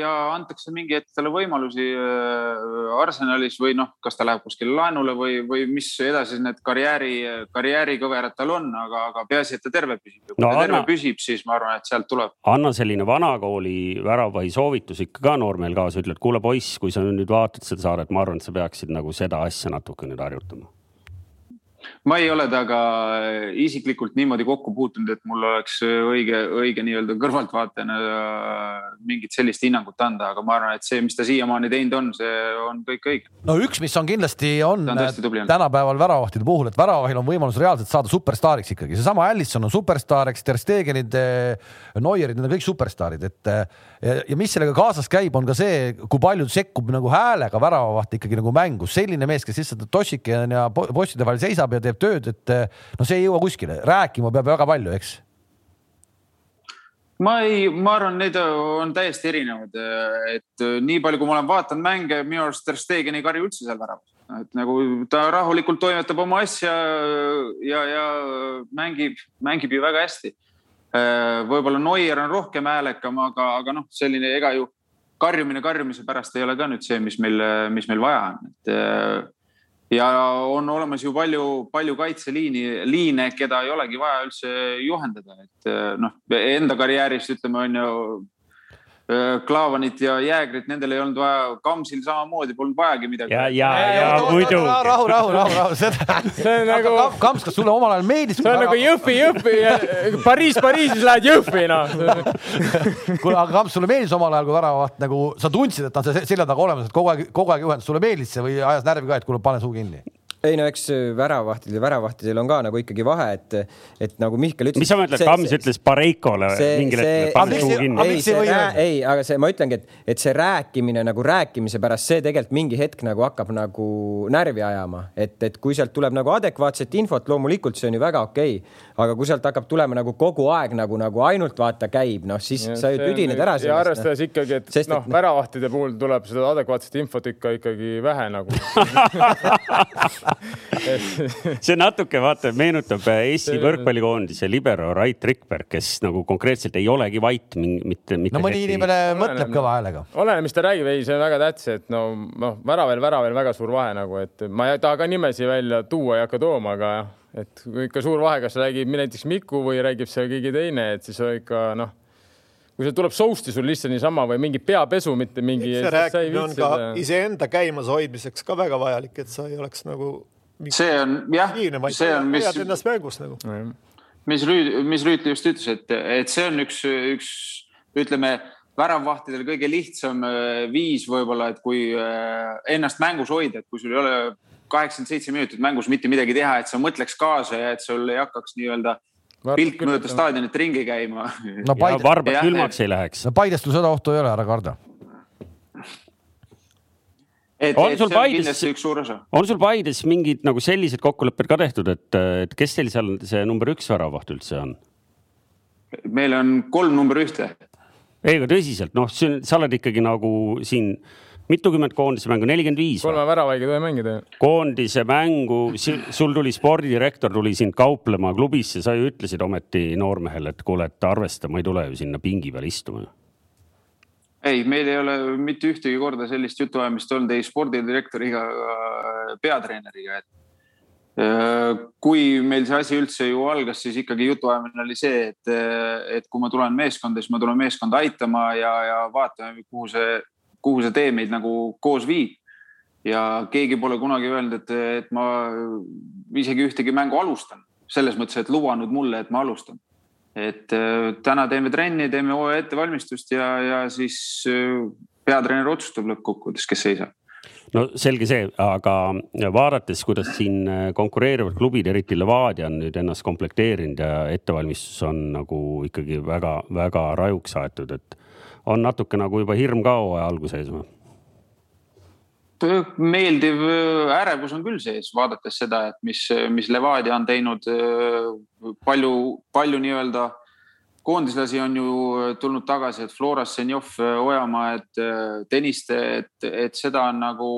ja antakse mingi hetk talle võimalusi äh, Arsenalis või noh, kas ta läheb kuskile laenule või, või mis edasi need karjääri, karjäärikõverad tal on, aga, aga peaasi, et ta terve püsib. kui
No
ta terve
anna-
püsib, siis ma arvan, et sealt tuleb.
anna selline vanakooli väravahi soovitus ikka ka noormehel kaasa, ütled, kuule poiss, kui sa nüüd vaatad seda saadet, ma arvan, et sa peaksid nagu seda asja natuke nüüd harjutama.
Ma ei ole temaga isiklikult niimoodi kokku puutunud, et mul oleks õige, õige nii-öelda kõrvaltvaatajana äh, mingit sellist hinnangut anda, aga ma arvan, et see, mis ta siiamaani teinud on, see on kõik õige.
no üks, mis on kindlasti on
on
tänapäeval väravavahtide puhul, et väravahil on võimalus reaalselt saada superstaariks ikkagi, seesama Allison on superstaar, eks Ter Stegenid, Neuerid, need on kõik superstaarid, et ja, ja mis sellega kaasas käib, on ka see, kui palju sekkub nagu häälega väravavaht ikkagi nagu mängu, selline mees, kes lihtsalt tossike ja po- postide vahel seisab ja teeb tööd, et no see ei jõua kuskile, rääkima peab väga palju, eks
ma ei, ma arvan, need on täiesti erinevad, et nii palju, kui ma olen vaadanud mänge, minu arust Ter Stegen ei karju üldse seal väravas. et nagu ta rahulikult toimetab oma asja ja, ja mängib, mängib ju väga hästi. võib-olla Neuer on rohkem häälekam, aga, aga noh, selline ega ju karjumine karjumise pärast ei ole ka nüüd see, mis meil, mis meil vaja on, et ja on olemas ju palju, palju kaitseliini, liine, keda ei olegi vaja üldse juhendada, et noh, enda karjäärist ütleme, on ju Klaavanit ja Jäägrit, nendel ei olnud vaja, Kamsil samamoodi polnud vajagi midagi.
ja, ja, ja muidugi.
rahu, rahu, rahu, rahu, seda.
see on nagu,
Kamps, kas sulle omal ajal meeldis?
see on nagu Jõhvi, Jõhvi, Pariis, Pariisis lähed Jõhvi noh.
kuule, aga Kamps, sulle meeldis omal ajal, kui väravaht nagu sa tundsid, et ta on selja taga olemas, et kogu aeg, kogu aeg juhendas, sulle meeldis see või ajas närvi ka, et kuule, pane suu kinni?
Ei no eks väravahtidel, väravahtidel on ka nagu ikkagi vahe, et, et nagu Mihkel ütles.
mis sa mõtled, Kams ütles Pareikole mingil hetkel,
ei,
ei
aga see, ma ütlengi, et, et see rääkimine nagu rääkimise pärast, see tegelikult mingi hetk nagu hakkab nagu närvi ajama, et, et kui sealt tuleb nagu adekvaatset infot, loomulikult see on ju väga okei okay., aga kui sealt hakkab tulema nagu kogu aeg nagu, nagu ainult vaata käib, noh siis sa ju tüdined ära
ja arvestades ikkagi, et
Sest
noh,
noh-
väravahtide puhul tuleb seda adekvaatset infot ikka ikkagi vähe nagu.
see natuke vaata meenutab äh, Eesti võrkpallikoondise libero Rait Rikberg, kes nagu konkreetselt ei olegi vait, mitte, mitte.
no mõni inimene mõtleb kõva häälega.
oleneb, mis ta räägib, ei, see on väga tähtis, et no, noh, väraval, väraval väga suur vahe nagu, et ma ei taha ka nimesi välja tuua, ei hakka tooma, aga jah, et kui ikka suur vahe, kas räägib näiteks Miku või räägib seal keegi teine, et siis ikka noh, kui see tuleb sousti sul lihtsalt niisama või mingi peapesu, mitte mingi.
see rääkimine on ka iseenda käimas hoidmiseks ka väga vajalik, et sa ei oleks nagu
see on jah, see on, mis
hoiad, ennast mängus nagu.
mis Rüüt, mis Rüütli just ütles, et, et see on üks, üks ütleme, väravvahtidel kõige lihtsam äh, viis võib-olla, et kui äh, ennast mängus hoida, et kui sul ei ole kaheksakümmend seitse minutit mängus mitte midagi teha, et sa mõtleks kaasa ja et sul ei hakkaks nii-öelda pilk mööda staadionit ringi käima.
no
ja
Paide,
varbad külmaks ei läheks.
no Paidest sul seda ohtu ei ole, ära karda.
et,
On
et
sul Paides- on sul Paides mingid nagu sellised kokkulepped ka tehtud, et, et kes teil seal see number üks väravaht üldse on?
meil on kolm number ühte
ei, aga tõsiselt, noh, sa oled ikkagi nagu siin mitukümmend koondise mängu, nelikümmend viis.
kolme väravaiga ei tohi mängida.
koondise mängu, sul tuli spordidirektor tuli sind kauplema klubisse, sa ju ütlesid ometi noormehele, et kuule, et arvesta, ma ei tule ju sinna pingi peal istuma.
ei, meil ei ole mitte ühtegi korda sellist jutuajamist olnud ei spordidirektoriga peatreeneriga, et kui meil see asi üldse ju algas, siis ikkagi jutuajamine oli see, et, et kui ma tulen meeskonda, siis ma tulen meeskonda aitama ja, ja vaatame, kuhu see, kuhu see tee meid nagu koos viib. ja keegi pole kunagi öelnud, et, et ma isegi ühtegi mängu alustan, selles mõttes, et lubanud mulle, et ma alustan. et täna teeme trenni, teeme hooaja ettevalmistust ja, ja siis peatreener otsustab lõppkokkuvõttes, kes seisab
no selge see, aga vaadates, kuidas siin äh, konkureerivad klubid, eriti Levadia on nüüd ennast komplekteerinud ja ettevalmistus on nagu ikkagi väga-väga rajuks aetud, et on natuke nagu juba hirm ka hooaja alguses või?
meeldiv äh, ärevus on küll sees, vaadates seda, et mis, mis Levadia on teinud äh, palju, palju nii-öelda koondislasi on ju äh, tulnud tagasi, et Floras, Senjov, Ojamaa, et Tõniste, et, et seda on nagu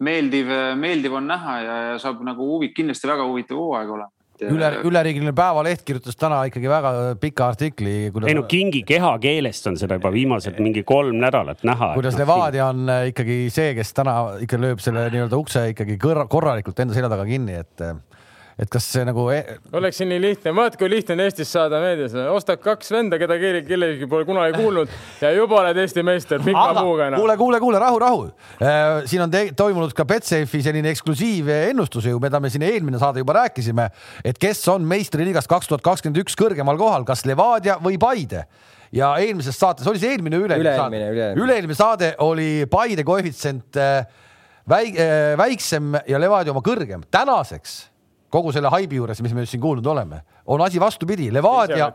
meeldiv, meeldiv on näha ja, ja saab nagu huvi, kindlasti väga huvitav hooaeg olema
üle, üleriigiline Päevaleht kirjutas täna ikkagi väga pika artikli.
ei no kingi kehakeelest on seda juba viimased mingi kolm nädalat näha.
kuidas no, Levadia on ikkagi see, kes täna ikka lööb selle nii-öelda ukse ikkagi korralikult enda selja taga kinni, et et kas see nagu e....
oleks siin nii lihtne, vaata kui lihtne on Eestis saada meedias, ostad kaks venda, keda keegi, kellelgi pole kunagi kuulnud ja juba oled Eesti meister pika puuga
enam. kuule, kuule, kuule, rahu, rahu. Äh, siin on toimunud ka Betsafe selline eksklusiivennustus ju, mida me siin eelmine saade juba rääkisime, et kes on meistriliigas kaks tuhat kakskümmend üks kõrgemal kohal, kas Levadia või Paide ja eelmises saates oli see eelmine üle-eelmine saade, üle-eelmine saade oli Paide koefitsient äh, väik, äh, väiksem ja Levadia oma kõrgem. tänaseks kogu selle haibi juures, mis me nüüd siin kuulnud oleme, on asi vastupidi, Levadia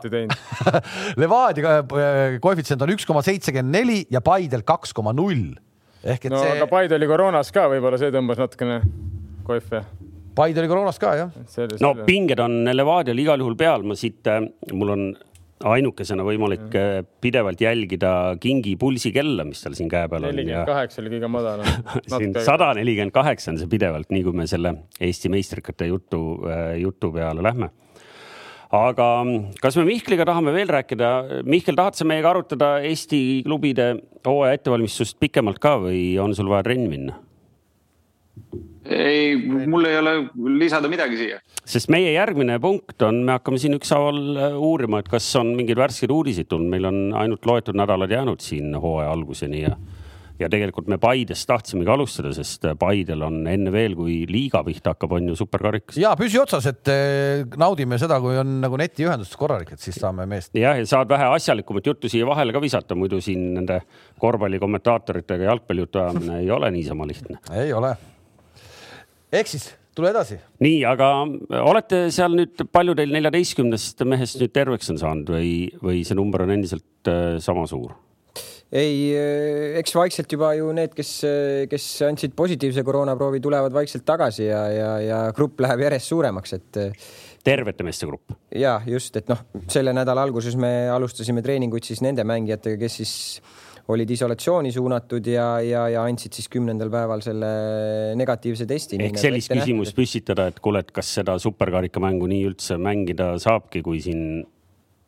Levadia äh, koefitsient on üks koma seitsekümmend neli ja Paidel kaks koma null.
ehk et no, see. aga Paide oli koroonas ka, võib-olla see tõmbas natukene koefe.
Paide oli koroonas ka jah.
no pinged on Levadial igal juhul peal, ma siit, äh, mul on ainukesena võimalik mm. pidevalt jälgida kingi pulsikella, mis tal siin käe peal
on. nelikümmend kaheksa oli kõige madalam
siin sada nelikümmend kaheksa on see pidevalt, nii kui me selle Eesti meistrikate jutu, äh, jutu peale lähme. aga kas me Mihkliga tahame veel rääkida? Mihkel, tahad sa meiega arutada Eesti klubide hooaja ettevalmistust pikemalt ka või on sul vaja trenni minna?
Ei, mul ei ole lisada midagi siia.
sest meie järgmine punkt on, me hakkame siin ükshaaval äh, uurima, et kas on mingeid värskeid uudiseid tulnud, meil on ainult loetud nädalad jäänud siin hooaja alguseni ja ja tegelikult me Paidest tahtsimegi alustada, sest Paidel on enne veel, kui liiga pihta hakkab, on ju superkarikas.
ja püsi otsas, et äh, naudime seda, kui on nagu netiühendus korralik, et siis saame meest.
jah, ja saad vähe asjalikumat juttu siia vahele ka visata, muidu siin nende korvpallikommentaatoritega jalgpallijutu ajamine ei ole niisama lihtne.
ei ole ehk siis tule edasi.
nii, aga olete seal nüüd, palju teil neljateistkümnest mehest nüüd terveks on saanud või, või see number on endiselt äh, sama suur?
ei, äh, eks vaikselt juba ju need, kes, äh, kes andsid positiivse koroonaproovi, tulevad vaikselt tagasi ja, ja, ja grupp läheb järjest suuremaks, et.
tervete meeste grupp?
ja just, et noh, selle nädala alguses me alustasime treeninguid siis nende mängijatega, kes siis olid isolatsiooni suunatud ja, ja, ja andsid siis kümnendal päeval selle negatiivse testi.
ehk sellist küsimust püstitada, et kuule, et kas seda superkarikamängu nii üldse mängida saabki, kui siin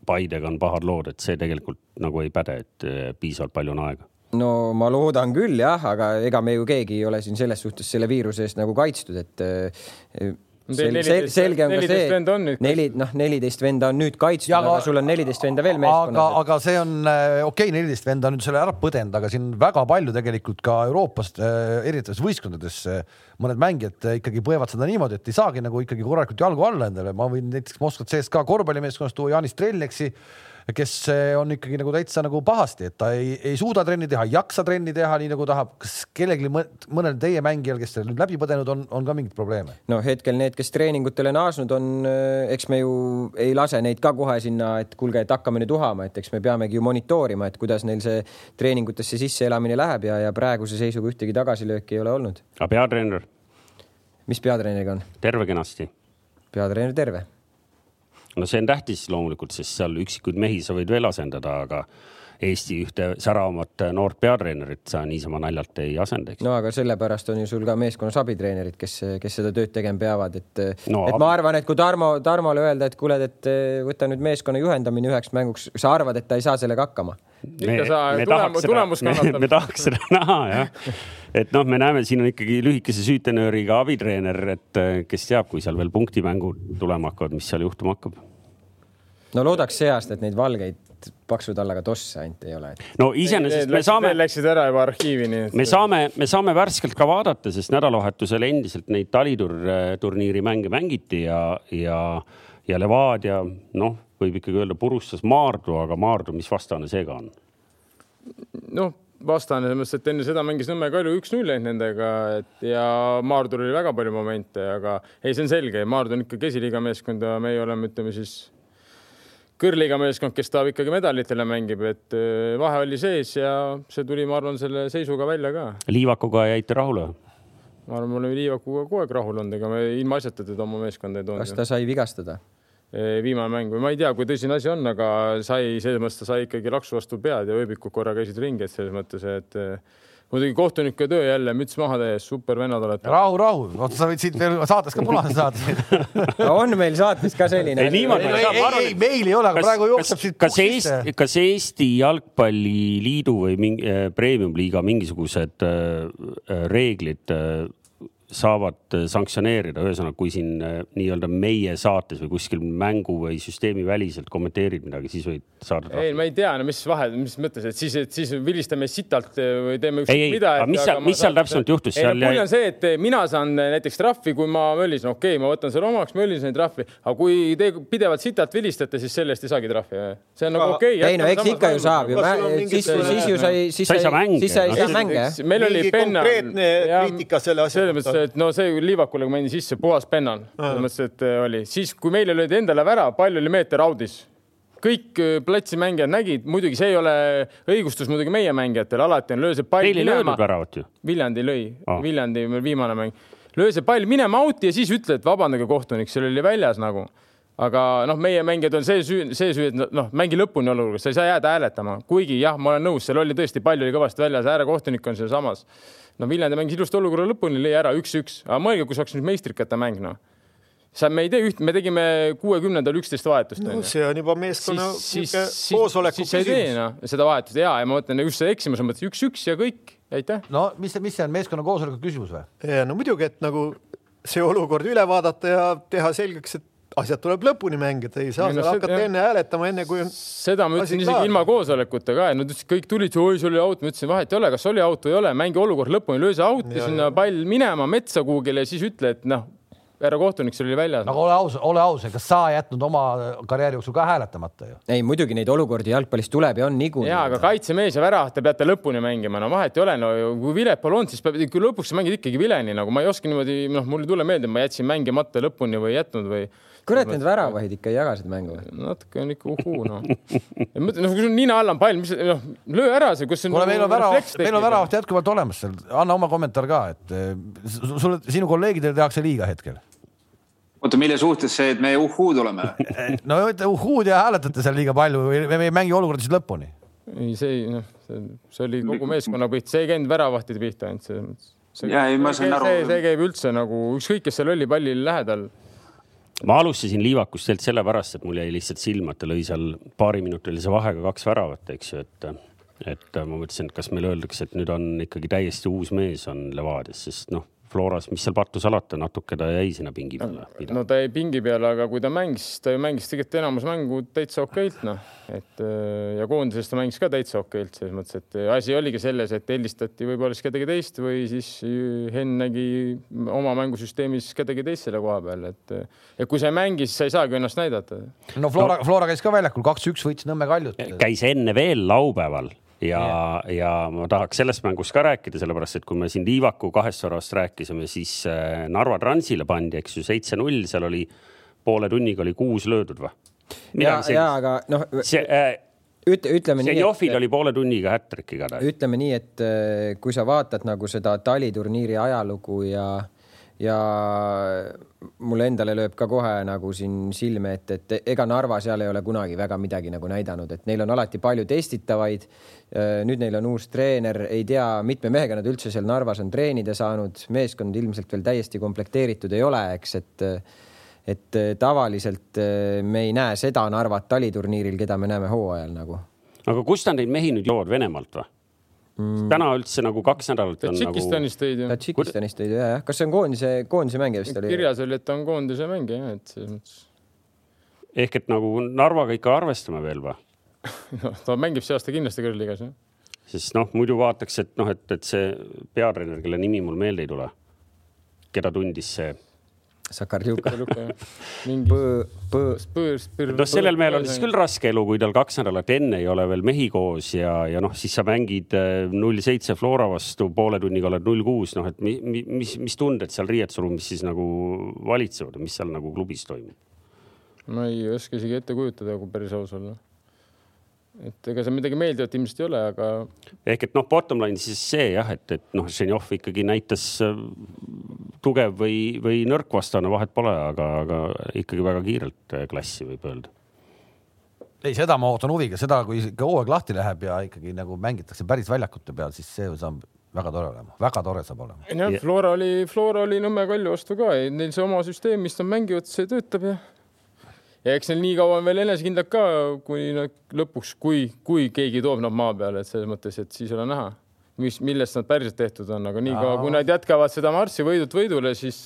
Paidega on pahad lood, et see tegelikult nagu ei päde, et eh, piisavalt palju on aega
no ma loodan küll jah, aga ega me ju keegi ei ole siin selles suhtes selle viiruse eest nagu kaitstud, et eh, Sel, sel, selge on ka see, neli, noh, neliteist venda on nüüd kaitstud, aga sul on neliteist venda veel meeskonnas.
aga, aga see on äh, okei okay,, neliteist venda on nüüd selle ära põdenud, aga siin väga palju tegelikult ka Euroopast äh, erinevates võistkondades äh, mõned mängijad äh, ikkagi põevad seda niimoodi, et ei saagi nagu ikkagi korralikult jalgu alla endale. ma võin näiteks Moskva CSKA korvpallimeeskonnast tuua Janis Trelleksi kes on ikkagi nagu täitsa nagu pahasti, et ta ei, ei suuda trenni teha, ei jaksa trenni teha nii nagu tahab. kas kellelgi, mõnel teie mängijal, kes nüüd läbi põdenud on, on ka mingeid probleeme?
no hetkel need, kes treeningutele naasnud on, eh, eks me ju ei lase neid ka kohe sinna, et kuulge, et hakkame nüüd uhama, et eks me peamegi ju monitoorima, et kuidas neil see treeningutesse sisseelamine läheb ja, ja praeguse seisuga ühtegi tagasilööki ei ole olnud.
aga peatreener?
mis peatreeneriga on?
terve kenasti.
peatreener terve
no see on tähtis loomulikult, sest seal üksikuid mehi sa võid veel asendada, aga Eesti ühte säravamat noort peatreenerit sa niisama naljalt ei asenda, eks.
no aga sellepärast on ju sul ka meeskonnas abitreenerid, kes, kes seda tööd tegema peavad, et
No,
et ma arvan, et kui Tarmo, Tarmole öelda, et kuule, et võta nüüd meeskonna juhendamine üheks mänguks, sa arvad, et ta ei saa sellega hakkama?
ikka sa tulemus, tulemus kannatab.
me tahaks seda näha jah, et noh, me näeme, siin on ikkagi lühikese süütenööriga abitreener, et eh, kes teab, kui seal veel punktimängud tulema hakkavad, mis seal juhtuma hakkab.
No loodaks see aasta, et neid valgeid paksu tallaga tosse ainult ei ole.
no iseenesest me saame.
Läksid ära juba arhiivi, nii et.
me saame, me saame värskelt ka vaadata, sest nädalavahetusel endiselt neid taliturniiri mänge mängiti ja, ja, ja Levadia, noh, võib ikkagi öelda, purustas Maardu, aga Maardu, mis vastane see ka on?
noh, vastane selles mõttes, et enne seda mängis Nõmme Kalju üks-null ainult nendega, et ja Maardul oli väga palju momente, aga ei, see on selge, Maardu on ikkagi esiliiga meeskond ja meie oleme, ütleme siis kõrgliiga meeskond, kes tahab ikkagi medalitele mängib, et äh, vahe oli sees ja see tuli, ma arvan, selle seisuga välja ka.
Liivakuga jäite rahule?
ma arvan, me oleme Liivakuga kogu aeg rahul olnud, ega me ilma asjata teda oma meeskonda ei toonud.
kas ta sai vigastada?
viimane mäng või ma ei tea, kui tõsine asi on, aga sai, selles mõttes ta sai ikkagi laksu vastu pead ja ööbikud korra käisid ringi, et selles mõttes, et muidugi kohtunike töö jälle, müts maha täies, super vennad olete.
rahu, rahu, oota, sa võid siit veel saates ka punase saada
on meil saates ka selline?
ei, niimoodi
ei, ei, ei, meil ei ole, aga praegu jookseb siit.
kas Eesti, kas Eesti Jalgpalliliidu või mingi äh, premium-liiga mingisugused äh, reeglid äh, saavad sanktsioneerida, ühesõnaga, kui siin nii-öelda meie saates või kuskil mängu või süsteemi väliselt kommenteerid midagi, siis võid saada.
ei, ma ei tea, no mis vahe, mis mõttes, et siis, et siis vilistame sitalt või teeme
ükskõik mida. mis seal, mis seal täpselt juhtus?
ei, no pull on see, et mina saan näiteks trahvi, kui ma möllisin, okei okay,, ma võtan selle omaks, möllisin trahvi, aga kui te pidevalt sitalt vilistate, siis selle eest ei saagi trahvi. see on nagu okei okay,.
ei no eks ikka ju saab ju, siis, siis ju sai, siis sai, siis sai mänge.
meil oli penna.
konkreetne kriitika selle asja
kohta mõttes, et no see Liivakule, kui ma jäin sisse, puhas pennan. selles mõttes, et äh, oli siis, kui meile löödi endale värav, pall oli meeter audis kõik äh, platsimängijad nägid, muidugi see ei ole õigustus muidugi meie mängijatele, alati on löö see pall
Teil ei löödud väravat ju?
Viljandi lõi ah., Viljandi viimane mäng. löö see pall minema out'i ja siis ütle, et vabandage, kohtunik, seal oli väljas nagu. Aga noh, meie mängijad on see süü, see süü, et noh, mängi lõpuni olukorras, sa ei saa jääda hääletama, kuigi jah, ma olen nõus, seal oli tõesti pall oli kõvasti väljas, äärekohtunik on sealsamas no Viljandi mängis ilusti olukorra lõpuni, lõi ära üks-üks, aga mõelge, kui see oleks nüüd meistrikate mäng, noh sa, me ei tee üht, me tegime kuuekümnendal üksteist vahetust.
no see on juba meeskonna koosoleku
küsimus. siis ei tee noh, seda vahetust ja, ja ma mõtlen just see eksimus on mõttes üks-üks ja kõik, aitäh.
no mis, mis see on meeskonna koosoleku küsimus või?
no muidugi, et nagu see olukord üle vaadata ja teha selgeks, et asjad tuleb lõpuni mängida, ei saa
no seda-
hakata
jah.
enne hääletama, enne kui on.
seda ma ütlesin isegi ilma koosolekuta ka nad ütlesid, kõik tulid, oi, see oli out, ma ütlesin, vahet ei ole, kas oli või ei ole, mängi olukord lõpuni, löö see out'i
Ja,
sinna pall minema metsa kuhugile ja siis ütle, et noh, härra kohtunik, see oli väljas.
nagu ole aus, ole aus, kas sa jätnud oma karjääri jooksul ka hääletamata ju?
ei, muidugi neid olukordi jalgpallis tuleb ja on niikuinii.
ja, aga kaitsemees ja värav, te peate lõpuni mängima, no vahet ei ole, no kui vilet pole olnud, siis peab ikka lõpuks sa mängid ikkagi vileni, nagu ma ei oska niimoodi, noh, mul ei tule meelde, ma jätsin mängimata lõpuni või ei jätnud või.
Kurat, need väravahid ikka ei jaga seda mängu.
natuke on ikka uhuu, noh. mõtle, noh, kui sul nina all on pall, mis, noh, löö ära see, kus.
kuule, meil on värav, meil on väravat jätkuvalt olemas seal, anna oma kommentaar ka, et eh, sulle, sinu kolleegidele tehakse liiga hetkel.
oota, mille suhtes see, et me uhhuud oleme?
no uhhuud ja hääletate seal liiga palju või me ei mängi olukordasid lõpuni.
ei, see ei, noh, see oli kogu meeskonna pihta, see ei käinud väravahtide pihta ainult selles mõttes.
Jaa, ei, ma sain aru.
see, see käib üldse nagu ükskõik, kes seal oli palli lähedal.
Ma alustasin Liivakust tegelikult sellepärast, et mul jäi lihtsalt silma, et ta lõi seal paariminutilise vahega kaks väravat, eks ju, et et ma mõtlesin, et kas meile öeldakse, et nüüd on ikkagi täiesti uus mees on Levadias, sest noh, Floras, mis seal pattu salata, natuke ta jäi sinna pingi peale.
no ta jäi pingi peale, aga kui ta mängis, ta ju mängis tegelikult enamus mängu täitsa okeilt, noh, et äh, ja koondises ta mängis ka täitsa okeilt selles mõttes, et asi oligi selles, et helistati võib-olla siis kedagi teist või siis Henn nägi oma mängusüsteemis kedagi teist selle koha peal, et ja kui sa ei mängi, siis sa ei saagi ennast näidata.
no Flora no., Flora käis ka väljakul kaks-üks võitis Nõmme Kaljut.
käis enne veel laupäeval ja yeah., ja ma tahaks sellest mängust ka rääkida, sellepärast et kui me siin Liivaku kahest säravast rääkisime, siis äh, Narva Transile pandi, eks ju, seitse-null, seal oli poole tunniga oli kuus löödud või?
ja, ja aga noh,
see äh,
ütle, ütleme nii.
Senjovil oli poole tunniga hätrik igatahes.
ütleme nii, et äh, kui sa vaatad nagu seda taliturniiri ajalugu ja ja mulle endale lööb ka kohe nagu siin silme ette, et ega Narva seal ei ole kunagi väga midagi nagu näidanud, et neil on alati palju testitavaid. nüüd neil on uus treener, ei tea, mitme mehega nad üldse seal Narvas on treenida saanud, meeskond ilmselt veel täiesti komplekteeritud ei ole, eks, et et tavaliselt me ei näe seda Narvat taliturniiril, keda me näeme hooajal nagu.
aga kust nad neid mehi nüüd joovad, Venemaalt või? Mm.. täna üldse nagu kaks nädalat
on nagu. Tadžikistanist tõid ju.
Tadžikistanist tõid ja, jah. kas see on koondise, koondise mängija vist oli?
kirjas oli, et ta on koondise mängija jah, et selles mõttes.
ehk et nagu Narvaga ikka arvestame veel või
no ta mängib see aasta kindlasti kõrgliigas jah.
sest noh, muidu vaataks, et noh, et, et see peatreener, kelle nimi mul meelde ei tule, keda tundis see
Sakarjuka.
noh, sellel mehel on siis küll raske elu, kui tal kaks nädalat enne ei ole veel mehi koos ja, ja noh, siis sa mängid äh, null seitse Flora vastu, poole tunniga oled null kuus, noh, et mi, mi, mis, mis tunded seal riietusruumis siis nagu valitsevad, mis seal nagu klubis toimub?
ma ei oska isegi ette kujutada, kui päris aus olla et ega seal midagi meeldivat ilmselt ei ole, aga.
ehk et noh, bottom line siis see jah, et, et noh, Ženjov ikkagi näitas äh, tugev või, või nõrk vastane, vahet pole, aga, aga ikkagi väga kiirelt äh, klassi võib öelda.
ei, seda ma ootan huviga, seda, kui ikka hooaeg lahti läheb ja ikkagi nagu mängitakse päris väljakute peal, siis see saab väga tore olema, väga tore saab olema.
jah, Flora oli, Flora oli Nõmme Kalju vastu ka, neil see oma süsteem, mis nad mängivad, see töötab ja ja eks neil nii kaua on veel enesekindlad ka, kuni nad lõpuks, kui, kui keegi toob nad maa peale, et selles mõttes, et siis ole näha, mis, millest nad päriselt tehtud on, aga niikaua, kui nad jätkavad seda marssi võidult võidule, siis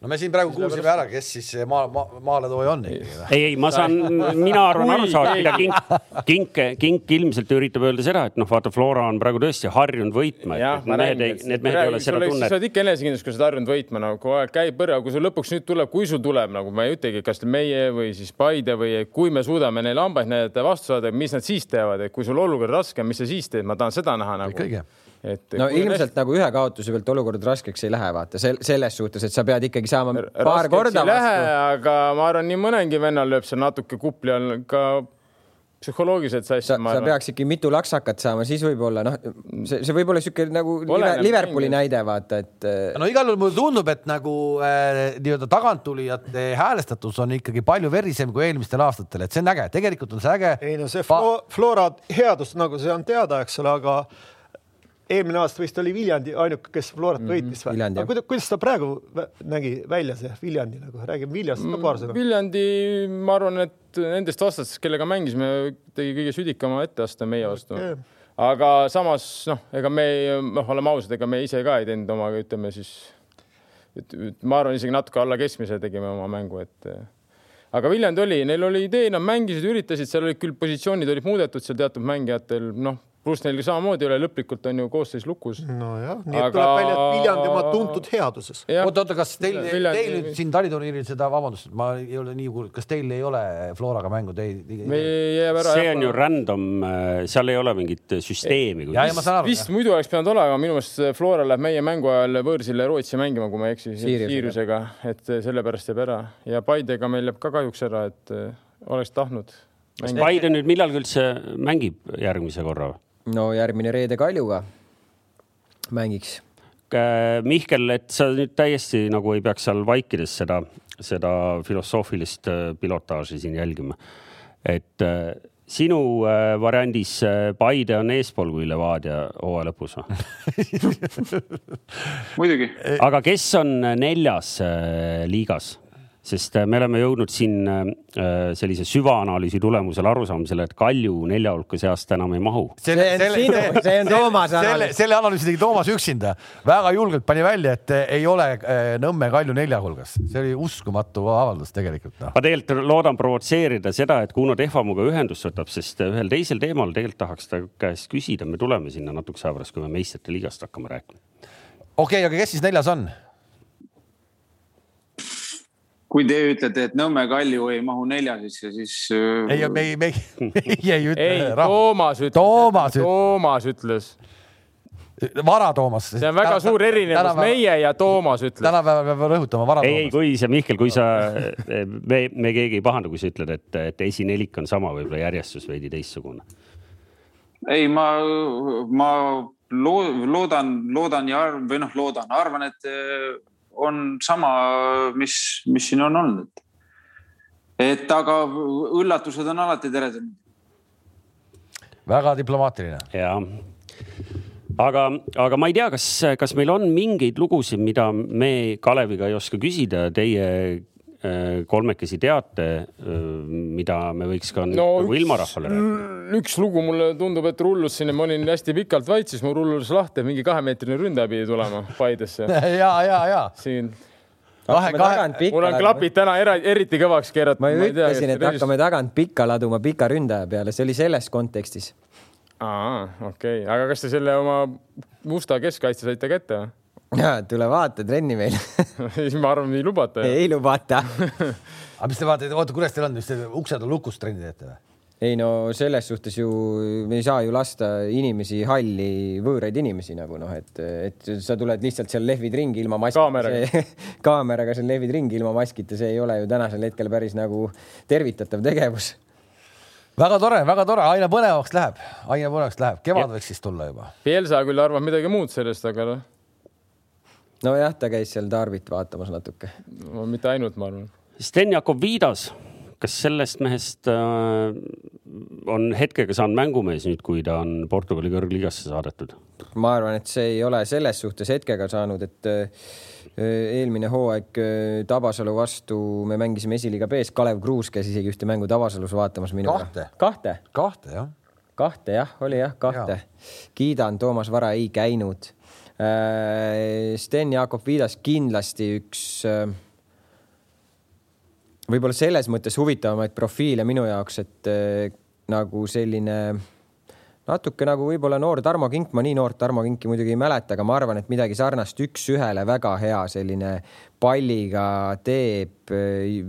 no me siin praegu kuulsime ära, kes siis maa, maa, maaletooja on ikkagi.
ei, ei, ma saan, mina arvan aru saada, mida Kink, Kink, Kink ilmselt üritab öelda seda, et noh, vaata, Flora on praegu tõesti harjunud võitma. Need, need mehed ei ole seda tunnet.
sa oled ikka enesekindlus, kui sa oled harjunud võitma nagu kogu aeg käib põrra, kui sul lõpuks nüüd tuleb, kui sul tuleb nagu ma ei ütlegi, kas meie või siis Paide või kui me suudame neile hambaid näidata, vastu saada, mis nad siis teevad, et kui sul olukord raske on, mis sa siis teed, ma tahan seda näha nagu.
kõige
et no ilmselt nagu ühe kaotuse pealt olukord raskeks ei lähe, vaata sel selles suhtes, et sa pead ikkagi saama paar raskeks korda
vastu. aga ma arvan, nii mõnegi vennal lööb seal natuke kupli all ka psühholoogiliselt sassi.
sa, sa peaks ikka mitu laksakat saama, siis võib-olla noh, see, see võib olla niisugune nagu Oleneb Liverpooli mingi. näide, vaata, et.
Äh, no igal juhul mulle tundub, et nagu äh, nii-öelda taganttulijate häälestatus on ikkagi palju verisem kui eelmistel aastatel, et see on äge, tegelikult on see äge.
ei no see Flo Flora headus nagu see on teada, eks ole, aga eelmine aasta vist oli Viljandi ainuke, kes Florat mhm, võitis mm või? kuidas, kuidas ta praegu nägi välja, see Viljandi nagu, räägime Viljandist ka paar sõna.
Viljandi, ma arvan, et nendest vastastest, kellega mängisime, tegi kõige südikama etteaste meie vastu okay.. aga samas noh, ega me, noh, oleme ausad, ega me ise ka ei teinud oma, ütleme siis, ma arvan, isegi natuke alla keskmise tegime oma mängu, et aga Viljandi oli, neil oli idee, nad mängisid, üritasid, seal olid küll positsioonid olid muudetud seal teatud mängijatel, noh pluss neil samamoodi ei ole lõplikult on ju koosseis lukus.
nojah, nii et aga... tuleb välja, et Viljandi oma tuntud headuses.
oota, oota, kas teil, teil nüüd siin taliturniiril seda, vabandust, ma ei ole nii kuulnud, kas teil ei ole Floraga mängu teil?
see on ju random, äh, seal ei ole mingit süsteemi.
vist muidu oleks pidanud olema, minu meelest Flora läheb meie mängu ajal võõrsile Rootsi mängima, kui ma ei eksi, Siirusega, et sellepärast jääb ära ja Paidega meil jääb ka kahjuks ära, et äh, oleks tahtnud.
kas Paide nüüd millalgi üldse mängib järgmise korra või?
No järgmine reede Kaljuga mängiks.
Mihkel, et sa nüüd täiesti nagu ei peaks seal vaikides seda, seda filosoofilist äh, pilotaaži siin jälgima. et äh, sinu äh, variandis Paide on eespool kui Levadia hooaja lõpus või
muidugi.
aga kes on neljas liigas? Sest äh, me oleme jõudnud siin äh, sellise süvaanalüüsi tulemusel arusaamisele, et Kalju nelja hulka seast enam ei mahu.
see on sinu, see on Toomase
analüüs. selle analüüsi tegi Toomas üksinda, väga julgelt pani välja, et ei ole äh, Nõmme Kalju nelja hulgas, see oli uskumatu avaldus tegelikult no..
ma tegelikult loodan provotseerida seda, et Kuno Tehvamuga ühendust võtab, sest ühel teisel teemal tegelikult tahaks ta käest küsida, me tuleme sinna natukese aja pärast, kui me meistrite liigast hakkame rääkima.
okei okay,, aga kes siis neljas on?
Kui te ütlete, et Nõmme Kalju ei mahu nelja sisse, siis.
Äh, ei, me ei, me ei, meie ei ütle.
ei, Toomas ütles.
Toomas,
Toomas ütles.
vara Toomas.
see on väga täna, suur erinevus, meie ja Toomas ütles.
tänapäeval peab rõhutama vara
Toomas. ei, ei, kui sa, Mihkel, kui sa, me, me keegi ei pahanda, kui sa ütled, et, et esinelik on sama, võib-olla järjestus veidi teistsugune.
ei, ma, ma loodan, loodan ja arv, või noh, loodan, arvan, et on sama, mis, mis siin on olnud. et aga üllatused on alati teretulnud.
väga diplomaatiline.
ja, aga, aga ma ei tea, kas, kas meil on mingeid lugusid, mida me Kaleviga ei oska küsida, teie kolmekesi teate, äh, mida me võiks ka no, nagu ilmarahvale
rääkida? üks lugu mulle tundub, et rullus sinna, ma olin hästi pikalt vait, siis mul rullus lahti, mingi kahemeetrine ründaja pidi tulema Paidesse.
ja, ja, ja.
siin
Kahe, kahe...
mul on klapid täna era, eriti kõvaks keeratud.
ma ju ütlesin, et hakkame tagant pikka laduma pika ründaja peale, see oli selles kontekstis
aa, okei okay., aga kas te selle oma musta keskkaitse saite kätte või?
Ja tule vaata trenni meil
siis ma arvan, ei lubata.
ei lubata
aga mis te vaatate, oota, kuidas teil on, mis te uksed on lukus trenni teete või?
ei no selles suhtes ju me ei saa ju lasta inimesi halli, võõraid inimesi nagu noh, et, et sa tuled lihtsalt seal lehvid ringi ilma maskita.
kaameraga.
kaameraga seal lehvid ringi ilma maskita, see ei ole ju tänasel hetkel päris nagu tervitatav tegevus
väga tore, väga tore, aina põnevaks läheb, aina põnevaks läheb, kevad ja. võiks siis tulla juba.
Pielsa küll arvab midagi muud sellest, aga noh.
Nojah, ta käis seal Tarvit vaatamas natuke
no,. mitte ainult, ma arvan.
Sten Jakob Viidas, kas sellest mehest äh, on hetkega saanud mängumees nüüd, kui ta on Portugali kõrgligasse saadetud?
ma arvan, et see ei ole selles suhtes hetkega saanud, et äh, Äh, eelmine hooaeg äh, Tabasalu vastu me mängisime esiliiga B-s, Kalev Kruus käis isegi ühte mängu Tabasalus vaatamas minuga.
kahte?
kahte,
kahte, jah.
kahte jah, oli jah, kahte ja.. kiidan, Toomas Vara ei käinud. Äh, Sten Jakob Viidas kindlasti üks võib-olla selles mõttes huvitavamaid profiile minu jaoks, et nagu selline natuke nagu võib-olla noor Tarmo Kink, ma nii noort Tarmo Kinki muidugi ei mäleta, aga ma arvan, et midagi sarnast üks-ühele väga hea selline palliga teeb,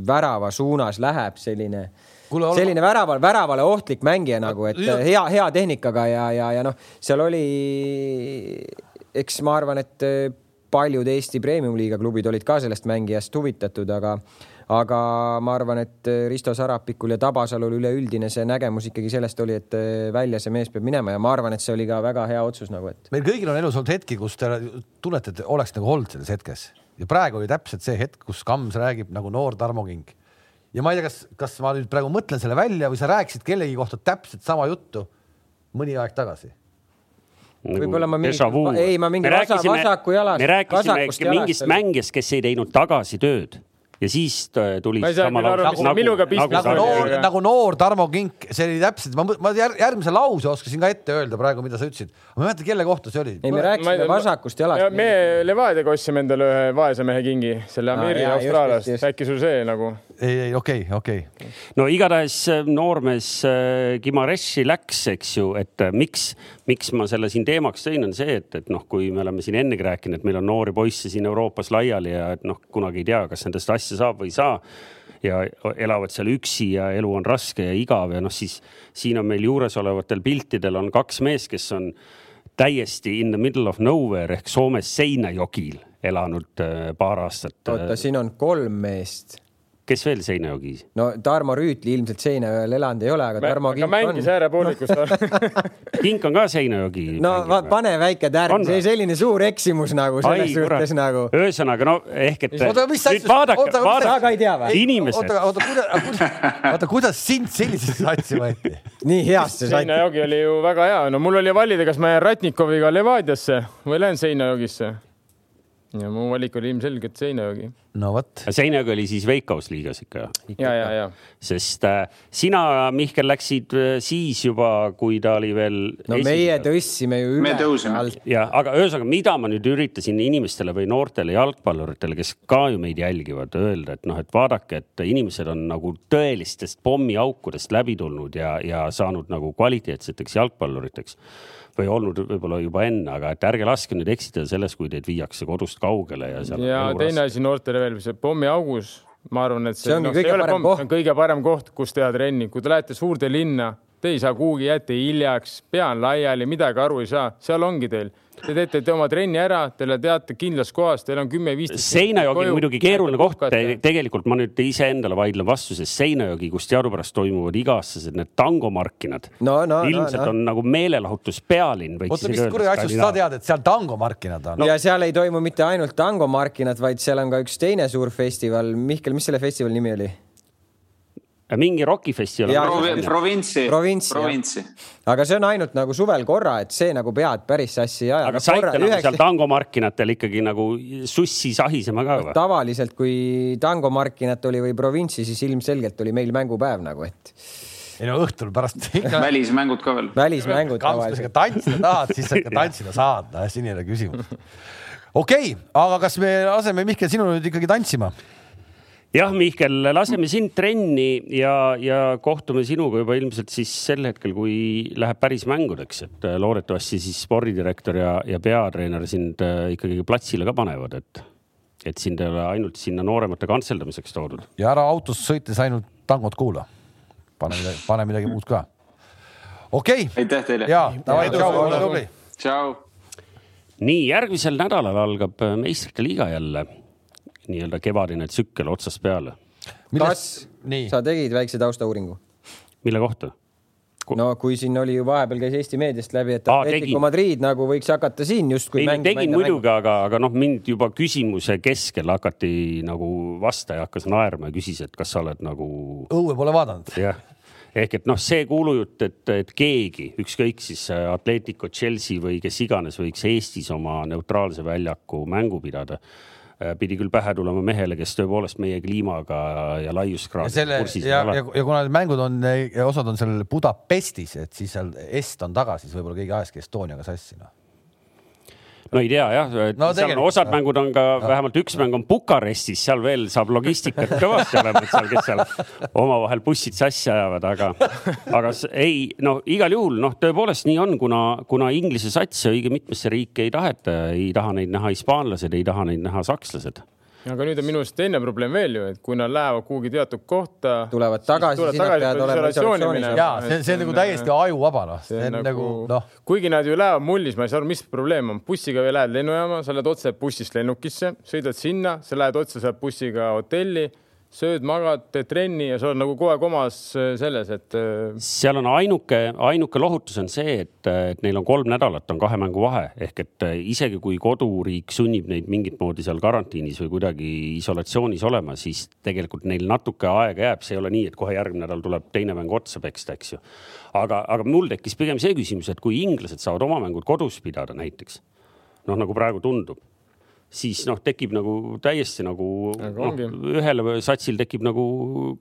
värava suunas läheb selline Kule, selline väraval, väravale ohtlik mängija nagu, et hea, hea tehnikaga ja, ja, ja noh, seal oli, eks ma arvan, et paljud Eesti premium-liiga klubid olid ka sellest mängijast huvitatud, aga aga ma arvan, et äh, Risto Sarapikul ja Tabasalul üleüldine see nägemus ikkagi sellest oli, et äh, välja see mees peab minema ja ma arvan, et see oli ka väga hea otsus nagu, et.
meil kõigil on elus olnud hetki, kus te tunnete, et oleks nagu olnud selles hetkes ja praegu oli täpselt see hetk, kus Kams räägib nagu noor Tarmo King. ja ma ei tea, kas, kas ma nüüd praegu mõtlen selle välja või sa rääkisid kellegi kohta täpselt sama juttu mõni aeg tagasi
võib-olla ma mingi, ei, ma mingi vasaku jalast.
me rääkisime mingist mängijast, kes ei teinud tagasitööd ja siis tuli.
ma ei saa küll aru, mis nagu, minuga pistmist
nagu, nagu, noor, nagu noor Tarmo Kink, see oli täpselt, ma, ma järgmise lause oskasin ka ette öelda praegu, mida sa ütlesid. ma ei mäleta, kelle kohta see oli.
ei, me rääkisime vasakust jalast.
me Levadiaga ostsime endale ühe vaese mehe kingi, selle Amiri no, Austraaliast, äkki sul see nagu?
ei, ei okei okay,, okei okay..
no igatahes äh, noormees Gimareshi äh, läks, eks ju, et äh, miks, miks ma selle siin teemaks tõin, on see, et, et noh, kui me oleme siin ennegi rääkinud, et meil on noori poisse siin Euroopas laiali ja et noh, kunagi ei tea, kas nendest asja asja saab või ei saa ja elavad seal üksi ja elu on raske ja igav ja noh, siis siin on meil juuresolevatel piltidel on kaks meest, kes on täiesti in the middle of nowhere ehk Soomes Seinäjokil elanud äh, paar aastat.
oota, siin on kolm meest
kes veel Seinajokis?
no Tarmo Rüütli ilmselt Seinajõel elanud ei ole, aga Tarmo
Kink on. mängis äärepoolikus
Kink on ka Seinajogi.
no va, pane väike tärn, see selline suur eksimus nagu selles Ai, suhtes nagu.
ühesõnaga no ehk et.
oota, mis
ei tea või?
inimesed.
oota, oota, kuidas, oota, kuidas sind sellisesse satsi võeti?
nii heasse
satsi. Seinajogi oli ju väga hea, no mul oli valida, kas ma jään Ratnikoviga Levadiasse või lähen Seinajogisse ja mu valik oli ilmselgelt Seinajogi.
no vot.
Seinajogi oli siis Veikkaus liigas ikka?
ja, ja, ja.
sest äh, sina, Mihkel, läksid äh, siis juba, kui ta oli veel.
no esimees. meie tõstsime ju üle.
me tõusime.
ja, aga ühesõnaga, mida ma nüüd üritasin inimestele või noortele jalgpalluritele, kes ka ju meid jälgivad, öelda, et noh, et vaadake, et inimesed on nagu tõelistest pommiaukudest läbi tulnud ja, ja saanud nagu kvaliteetseteks jalgpalluriteks või olnud võib-olla juba enne, aga et ärge laske nüüd eksida selles, kui teid viiakse kodust kaugele ja seal.
ja teine asi noortele veel, see pommiaugus, ma arvan, et
see, see ongi no, kõige parem pomm, koht.
kõige parem koht, kus teha trenni, kui te lähete suurde linna te ei saa kuhugi, jääte hiljaks, pea on laiali, midagi aru ei saa, seal ongi teil Te teete te oma trenni ära, teile teate kindlas kohas, teil on kümme-viisteist.
Seinajogi on muidugi keeruline koht. tegelikult ma nüüd iseendale vaidlen vastu, sest Seinajogi, kus teadupärast toimuvad iga-aastased need tangomarkinad
no,. No,
ilmselt no, no. on nagu meelelahutuspealinn.
oota, mis kuradi asjust sa tead, et seal tangomarkinad on
no.? ja seal ei toimu mitte ainult tangomarkinad, vaid seal on ka üks teine suur festival. Mihkel, mis selle festivali nimi oli?
Mingi rokifestival.
provintsi,
provintsi, provintsi. aga see on ainult nagu suvel korra, et see nagu pead päris sassi ei aja.
aga saite nagu üheks... seal tangomarkinatel ikkagi nagu sussi sahisema ka või?
tavaliselt, kui tangomarkinat oli või provintsi, siis ilmselgelt oli meil mängupäev nagu, et
ei no õhtul pärast
välismängud ka veel.
välismängud
tavaliselt. tantsida tahad, siis sa ikka tantsida saad, siin ei ole küsimus. okei okay,, aga kas me laseme Mihkel sinu nüüd ikkagi tantsima?
Jah, Mihkel, laseme sind trenni ja, ja kohtume sinuga juba ilmselt siis sel hetkel, kui läheb päris mängudeks, et äh, loodetavasti siis spordidirektor ja, ja peatreener sind äh, ikkagi platsile ka panevad, et, et sind ei ole ainult sinna nooremate kantseldamiseks toodud.
ja ära autos sõites ainult tangot kuula. pane midagi, pane midagi muud ka. okei okay..
aitäh teile.
ja, davai, tšau, ole tubli.
tšau.
nii, järgmisel nädalal algab meistrite liiga jälle nii-öelda kevadine tsükkel otsast peale.
kas nii. sa tegid väikse taustauuringu?
mille kohta?
no kui siin oli ju vahepeal käis Eesti meediast läbi, et Atletico Madrid nagu võiks hakata siin justkui
mängima. tegin muidugi, aga, aga noh, mind juba küsimuse keskel hakati nagu vastaja hakkas naerma ja küsis, et kas sa oled nagu.
õue pole vaadanud.
jah, ehk et noh, see kuulujutt, et, et keegi, ükskõik siis Atletico, Chelsea või kes iganes võiks Eestis oma neutraalse väljaku mängu pidada pidi küll pähe tulema mehele, kes tõepoolest meie kliimaga ja laiuskraadiga
kursis ja, ja, ja kuna need mängud on, osad on seal Budapestis, et siis seal Est on taga, siis võib-olla keegi ajaski Estoniaga sassi, noh
no ei tea jah, no, seal on osad mängud on ka, vähemalt üks mäng on Bukarestis, seal veel saab logistikat kõvasti olema, et seal, kes seal omavahel bussid sassi ajavad, aga, aga ei, no igal juhul noh, tõepoolest nii on, kuna, kuna Inglise satsi õige mitmesse riiki ei taheta, ei taha neid näha hispaanlased, ei taha neid näha sakslased
aga nüüd on minu arust teine probleem veel ju, et kui nad lähevad kuhugi teatud kohta.
tulevad tagasi, siis nad peavad olema isolatsioonis.
ja see, see on nagu täiesti ajuvaba noh, see on nagu, nagu noh.
kuigi nad ju lähevad mullis, ma ei saa aru, mis probleem on, bussiga või lähed lennujaama, sa lähed otse bussist lennukisse, sõidad sinna, sa lähed otse sealt bussiga hotelli sööd, magad, teed trenni ja sa oled nagu kogu aeg omas äh, selles, et. Äh,
seal on ainuke, ainuke lohutus on see, et, et neil on kolm nädalat on kahe mängu vahe ehk et äh, isegi kui koduriik sunnib neid mingit moodi seal karantiinis või kuidagi isolatsioonis olema, siis tegelikult neil natuke aega jääb, see ei ole nii, et kohe järgmine nädal tuleb teine mäng otsa peksta, eks ju. aga, aga mul tekkis pigem see küsimus, et kui inglased saavad oma mängud kodus pidada näiteks, noh, nagu praegu tundub siis noh, tekib nagu täiesti nagu no, ühel satsil tekib nagu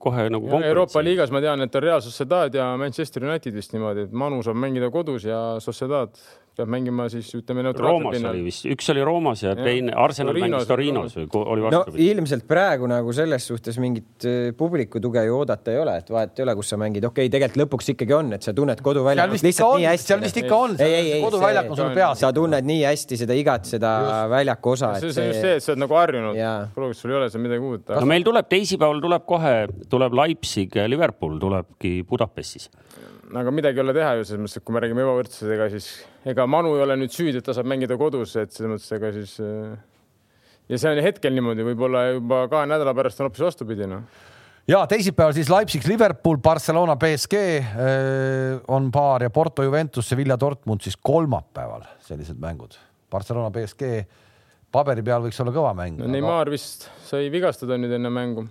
kohe nagu.
Euroopa liigas ma tean, et on Real Sociedad ja Manchester United vist niimoodi, et Manu saab mängida kodus ja Sociedad peab mängima siis ütleme
neutraalsel pinnal. oli vist, üks oli Roomas ja, ja teine Arsenal mängis Torinos või oli
vastupidi no,? ilmselt praegu nagu selles suhtes mingit äh, publiku tuge ju oodata ei ole, et vahet ei ole, kus sa mängid, okei okay,, tegelikult lõpuks ikkagi on, et sa tunned koduväljakut lihtsalt on, nii hästi.
seal vist ikka on, koduväljak on sul peas.
sa tunned nii hästi seda igat, seda väljaku osa.
see, see on just see, et sa oled nagu harjunud, prooviks sul ei ole seal midagi uut.
no meil tuleb teisipäeval tuleb kohe, tuleb Leipzig, Liverpool tulebki Budapestis
aga midagi ei ole teha ju selles mõttes, et kui me räägime ebavõrdsusega, siis ega Manu ei ole nüüd süüdi, et ta saab mängida kodus, et selles mõttes, ega siis. Äh, ja see on hetkel niimoodi, võib-olla juba kahe nädala pärast on hoopis vastupidi, noh
ja teisipäeval siis Leipzig, Liverpool, Barcelona, BSG äh, on paar ja Porto, Juventus, Sevilla, Dortmund siis kolmapäeval sellised mängud. Barcelona, BSG paberi peal võiks olla kõva mäng.
no aga... Neimar vist sai vigastada nüüd enne mängu.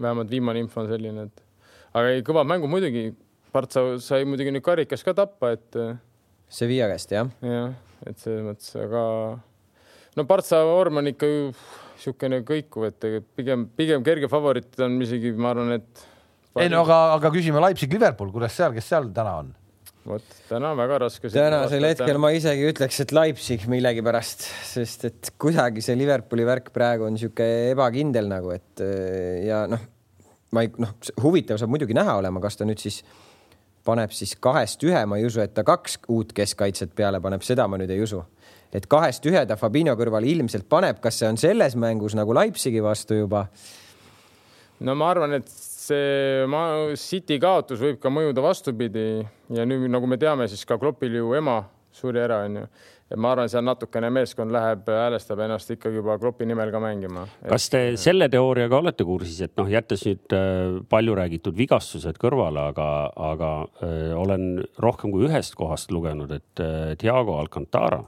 vähemalt viimane info on selline, et aga ei, kõvad mängud muidugi Partsa sai muidugi nüüd karikas ka tappa, et. Äh,
Sevilla käest jah?
jah, et selles mõttes, aga no Partsa vorm on ikka ju niisugune kõikuv, et pigem, pigem kerge favoriit on isegi, ma arvan, et.
ei no aga, aga küsime Leipzig, Liverpool, kuidas seal, kes seal täna on?
vot täna väga raske.
tänasel hetkel ma isegi ütleks, et Leipzig millegipärast, sest et kuidagi see Liverpooli värk praegu on niisugune ebakindel nagu, et ja noh, ma ei noh, huvitav saab muidugi näha olema, kas ta nüüd siis paneb siis kahest ühe, ma ei usu, et ta kaks uut keskkaitset peale paneb, seda ma nüüd ei usu. et kahest ühe ta Fabinho kõrval ilmselt paneb, kas see on selles mängus nagu Leipzigi vastu juba?
no ma arvan, et see ma, City kaotus võib ka mõjuda vastupidi ja nüüd, nagu me teame, siis ka Kloppil ju ema suri ära, onju ma arvan, seal natukene meeskond läheb, häälestab ennast ikkagi juba Kloppi nimel ka mängima.
kas te selle teooriaga olete kursis, et noh, jättes nüüd äh, palju räägitud vigastused kõrvale, aga, aga öö, olen rohkem kui ühest kohast lugenud, et Diego Alcantara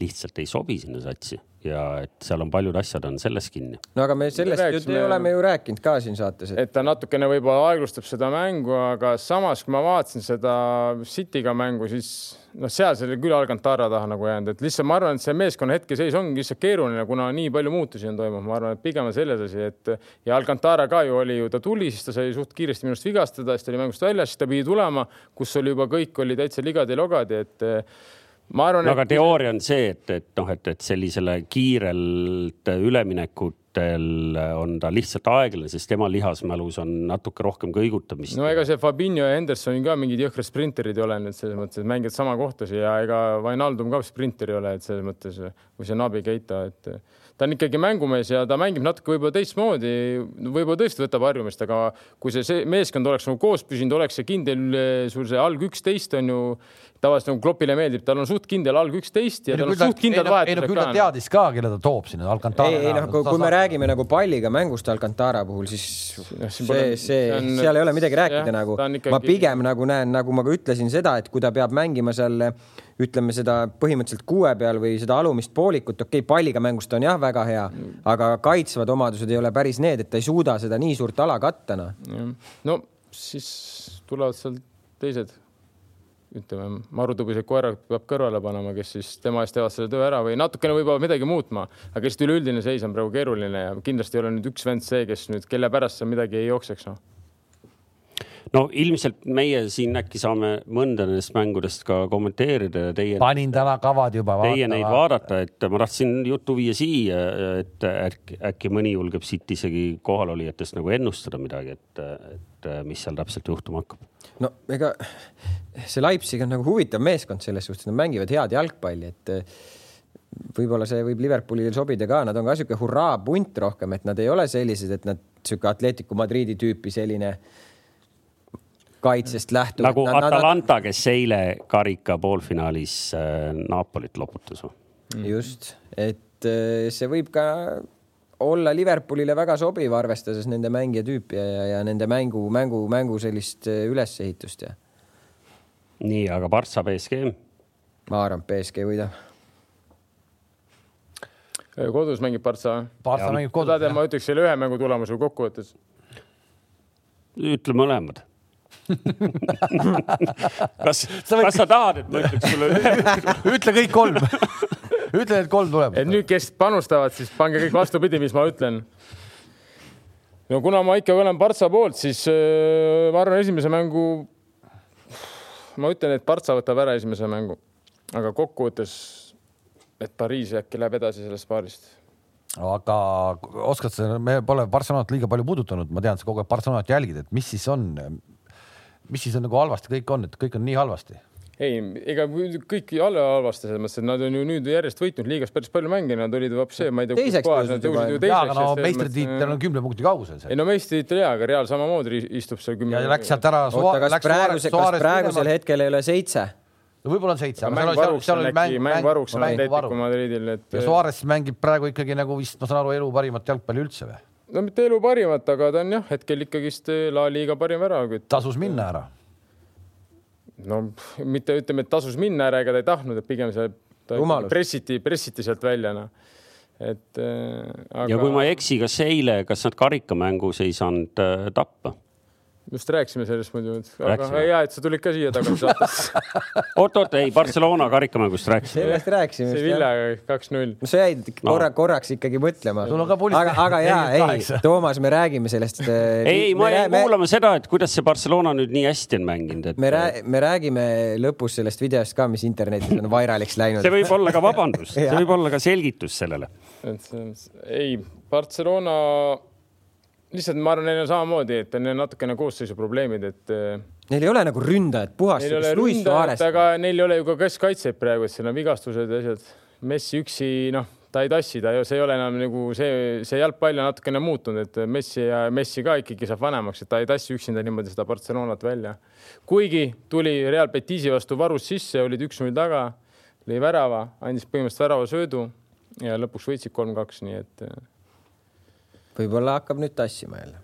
lihtsalt ei sobi sinna satsi ja et seal on paljud asjad on selles kinni.
no aga me sellest me rääkisime... ju oleme ju rääkinud ka siin saates
et.... et ta natukene võib-olla aeglustab seda mängu, aga samas, kui ma vaatasin seda City'ga mängu, siis noh, seal see oli küll Alcantara taha nagu jäänud, et lihtsalt ma arvan, et see meeskonna hetkeseis ongi lihtsalt keeruline, kuna nii palju muutusi on toimunud, ma arvan, et pigem on selles asi, et ja Alcantara ka ju oli ju, ta tuli, siis ta sai suht kiiresti minu arust vigastada, siis ta oli mängust väljas, siis ta pidi tulema, kus oli juba kõik oli täitsa ligadi-logadi, et
ma arvan aga et... teooria on see, et, et noh, et, et sellisele kiirelt üleminekutel on ta lihtsalt aeglane, sest tema lihasmälus on natuke rohkem kõigutamist.
no ega see Fabinho ja Hendersoni ka mingid jõhkrad sprinterid ei ole, et selles mõttes, et mängivad sama kohtasi ja ega Vainaldum ka sprinter ei ole, et selles mõttes või see Nabi Keita, et ta on ikkagi mängumees ja ta mängib natuke võib-olla teistmoodi, võib-olla tõesti võtab harjumist, aga kui see, see meeskond oleks nagu koos püsinud, oleks see kindel, sul see alg üksteist on ju tavaliselt nagu Kloppile meeldib, tal on suht kindel alg üksteist ja tal on suht kindlad vahetused.
ei no küll ta teadis ka, kelle ta toob sinna Alcantara.
ei, noh, kui, kui me räägime nagu palliga mängust Alcantara puhul, siis see, see, seal ei ole midagi rääkida jah, nagu. Ikkagi... ma pigem nagu näen, nagu ma ka ütlesin seda, et kui ta peab mängima seal ütleme seda põhimõtteliselt kuue peal või seda alumist poolikut, okei okay,, palliga mängust on jah, väga hea, aga kaitsvad omadused ei ole päris need, et ta ei suuda seda nii suurt ala katta, noh.
no siis tulevad seal teised ütleme, marutõbiseid koerad peab kõrvale panema, kes siis tema eest teevad selle töö ära või natukene võib-olla midagi muutma, aga lihtsalt üleüldine seis on praegu keeruline ja kindlasti ei ole nüüd üks vend see, kes nüüd, kelle pärast seal midagi ei jookseks, noh
no ilmselt meie siin äkki saame mõnda nendest mängudest ka kommenteerida ja teie.
panin täna kavad juba.
Teie neid vaadata, et ma tahtsin juttu viia siia, et äkki, äkki mõni julgeb siit isegi kohalolijatest nagu ennustada midagi, et, et mis seal täpselt juhtuma hakkab.
no ega see Leipzig on nagu huvitav meeskond selles suhtes, nad mängivad head jalgpalli, et võib-olla see võib Liverpoolile sobida ka, nad on ka sihuke hurraa-punt rohkem, et nad ei ole sellised, et nad sihuke Atletico Madridi tüüpi selline äh, kaitsest lähtuvalt.
nagu nad, Atalanta, kes eile karika poolfinaalis äh, Napolit loputas
mm.. just, et äh, see võib ka olla Liverpoolile väga sobiv, arvestades nende mängija tüüpi ja, ja nende mängu, mängu, mängu sellist äh, ülesehitust ja.
nii, aga Partsa BSG?
ma arvan, et BSG võidab
kodus mängib Partsa?
Partsa mängib kodus.
ma ütleks selle ühe mängu tulemuse kokkuvõttes.
ütle mõlemad kas, kas sa tahad, et ma ütleks sulle
ütle kõik kolm ütle need kolm tulemust.
et nüüd, kes panustavad, siis pange kõik vastupidi, mis ma ütlen. no kuna ma ikkagi olen Partsa poolt, siis äh, ma arvan, esimese mängu, ma ütlen, et Partsa võtab ära esimese mängu, aga kokkuvõttes, et Pariis äkki läheb edasi sellest paarist
aga oskad sa, me pole Barcelonat liiga palju puudutanud, ma tean, sa kogu aeg Barcelonat jälgid, et mis siis on, mis siis on nagu halvasti kõik on, et kõik on nii halvasti?
ei, ega kõik ei ole halvasti selles mõttes, et nad on ju nüüd järjest võitnud liigas päris palju mänge, nad olid vapsee, ma ei tea.
teiseks tõusid
juba.
jaa, aga no meistritiitel on kümne punkti kaugusel.
ei no meistritiitel jaa, aga Real samamoodi istub seal
kümme. ja läks sealt ära.
oota, kas praeguse, kas praegusel hetkel ei ole seitse?
no võib-olla on seitse.
mängvaruks on äkki, mängvaruks on Atletico Madridil, et.
ja Suarez mängib praegu ikkagi nagu vist, ma saan aru, elu parimat jalgpalli üldse või?
No mitte elu parimat, aga ta on jah, hetkel ikkagist La Liga parim väravakütt.
tasus minna ära
no mitte ütleme, et tasus minna ära, ega ta ei tahtnud, et pigem see pressiti, pressiti sealt välja, noh. et äh,.
Aga... ja kui ma ei eksi, kas eile, kas nad karikamängus ei saanud äh, tappa?
Just rääkisime sellest muidu, aga hea, et sa tulid ka siia tagasi saatesse
oot-oot, ei Barcelona karikamängust rääkisime.
sellest rääkisime.
see Villaga kaks-null.
no sa jäid korra no., korraks ikkagi mõtlema. aga, aga ja ei, Toomas, me räägime sellest.
Äh, ei, ma jäin kuulama seda, et kuidas see Barcelona nüüd nii hästi on mänginud, et.
me rää-, me räägime lõpus sellest videost ka, mis internetis on vairaliks läinud.
see võib olla ka vabandus see võib olla ka selgitus sellele.
et ei, Barcelona lihtsalt ma arvan, neil on samamoodi, et neil on natukene koosseisuprobleemid, et.
Eh, neil ei ole nagu ründajat, puhast.
Neil ei ole ründajat, aga neil ei ole ju ka keskkaitseid praegu, et seal on vigastused ja asjad. Messi üksi, noh, ta ei tassi, ta, see ei ole enam nagu see, see jalgpall on natukene muutunud, et Messi ja Messi ka ikkagi saab vanemaks, et ta ei tassi üksinda niimoodi seda Barcelonat välja. kuigi tuli Real Betisi vastu varus sisse, olid üks-null taga, lõi värava, andis põhimõtteliselt väravasöödu ja lõpuks võitsid kolm-kaks, nii et.
Võib-olla hakkab nüüd tassima jälle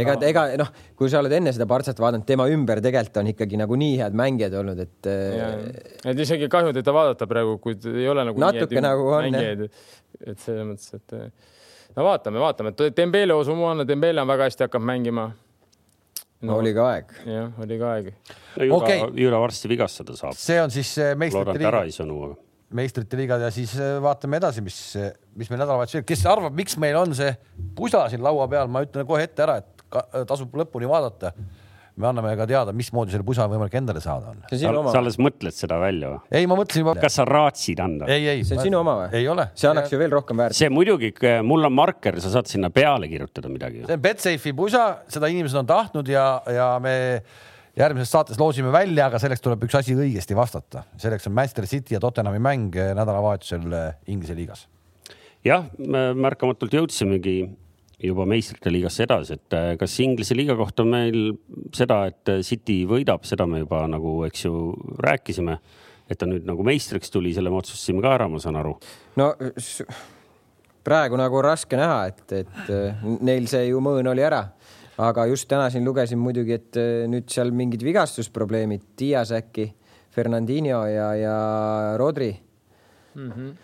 ega no., ega noh, kui sa oled enne seda Partsat vaadanud, tema ümber tegelikult on ikkagi nagu nii head mängijad olnud, et.
et isegi kahju teda vaadata praegu, kui ei ole nagu.
natuke nagu on jah.
et selles mõttes, et no vaatame, vaatame, et Dembele Osumana, Dembele on väga hästi hakanud mängima
no,. oli ka aeg.
jah, oli ka aeg.
Jüra okay., Jüra varsti vigastada saab.
see on siis eh, meistrite liiga.
ära ei sõnu, aga
meistrite liigad ja siis eh, vaatame edasi, mis, mis meil nädalavahetusel, kes arvab, miks meil on see pusa siin laua peal, ma ütlen kohe ette ära, et tasub lõpuni vaadata. me anname ka teada, mismoodi selle pusa on võimalik endale saada on.
sa, sa alles mõtled seda välja või?
ei, ma mõtlesin juba.
kas sa raatsid anda?
ei, ei.
see on sinu oma või?
ei ole.
see annaks ju veel rohkem väärtust.
see muidugi, mul on marker, sa saad sinna peale kirjutada midagi.
see on Betsafe'i pusa, seda inimesed on tahtnud ja, ja me järgmises saates loosime välja, aga selleks tuleb üks asi õigesti vastata. selleks on Manchester City ja Tottenhami mäng nädalavahetusel Inglise liigas.
jah, me märkamatult jõudsimegi juba meistrite liigasse edasi, et äh, kas Inglise liiga kohta meil seda, et City võidab, seda me juba nagu, eks ju, rääkisime. et ta nüüd nagu meistriks tuli, selle me otsustasime ka ära, ma saan aru.
no praegu nagu raske näha, et, et neil see ju mõõn oli ära, aga just täna siin lugesin muidugi, et nüüd seal mingid vigastusprobleemid, Dias äkki, Fernandinho ja, ja Rodri
mm. -hmm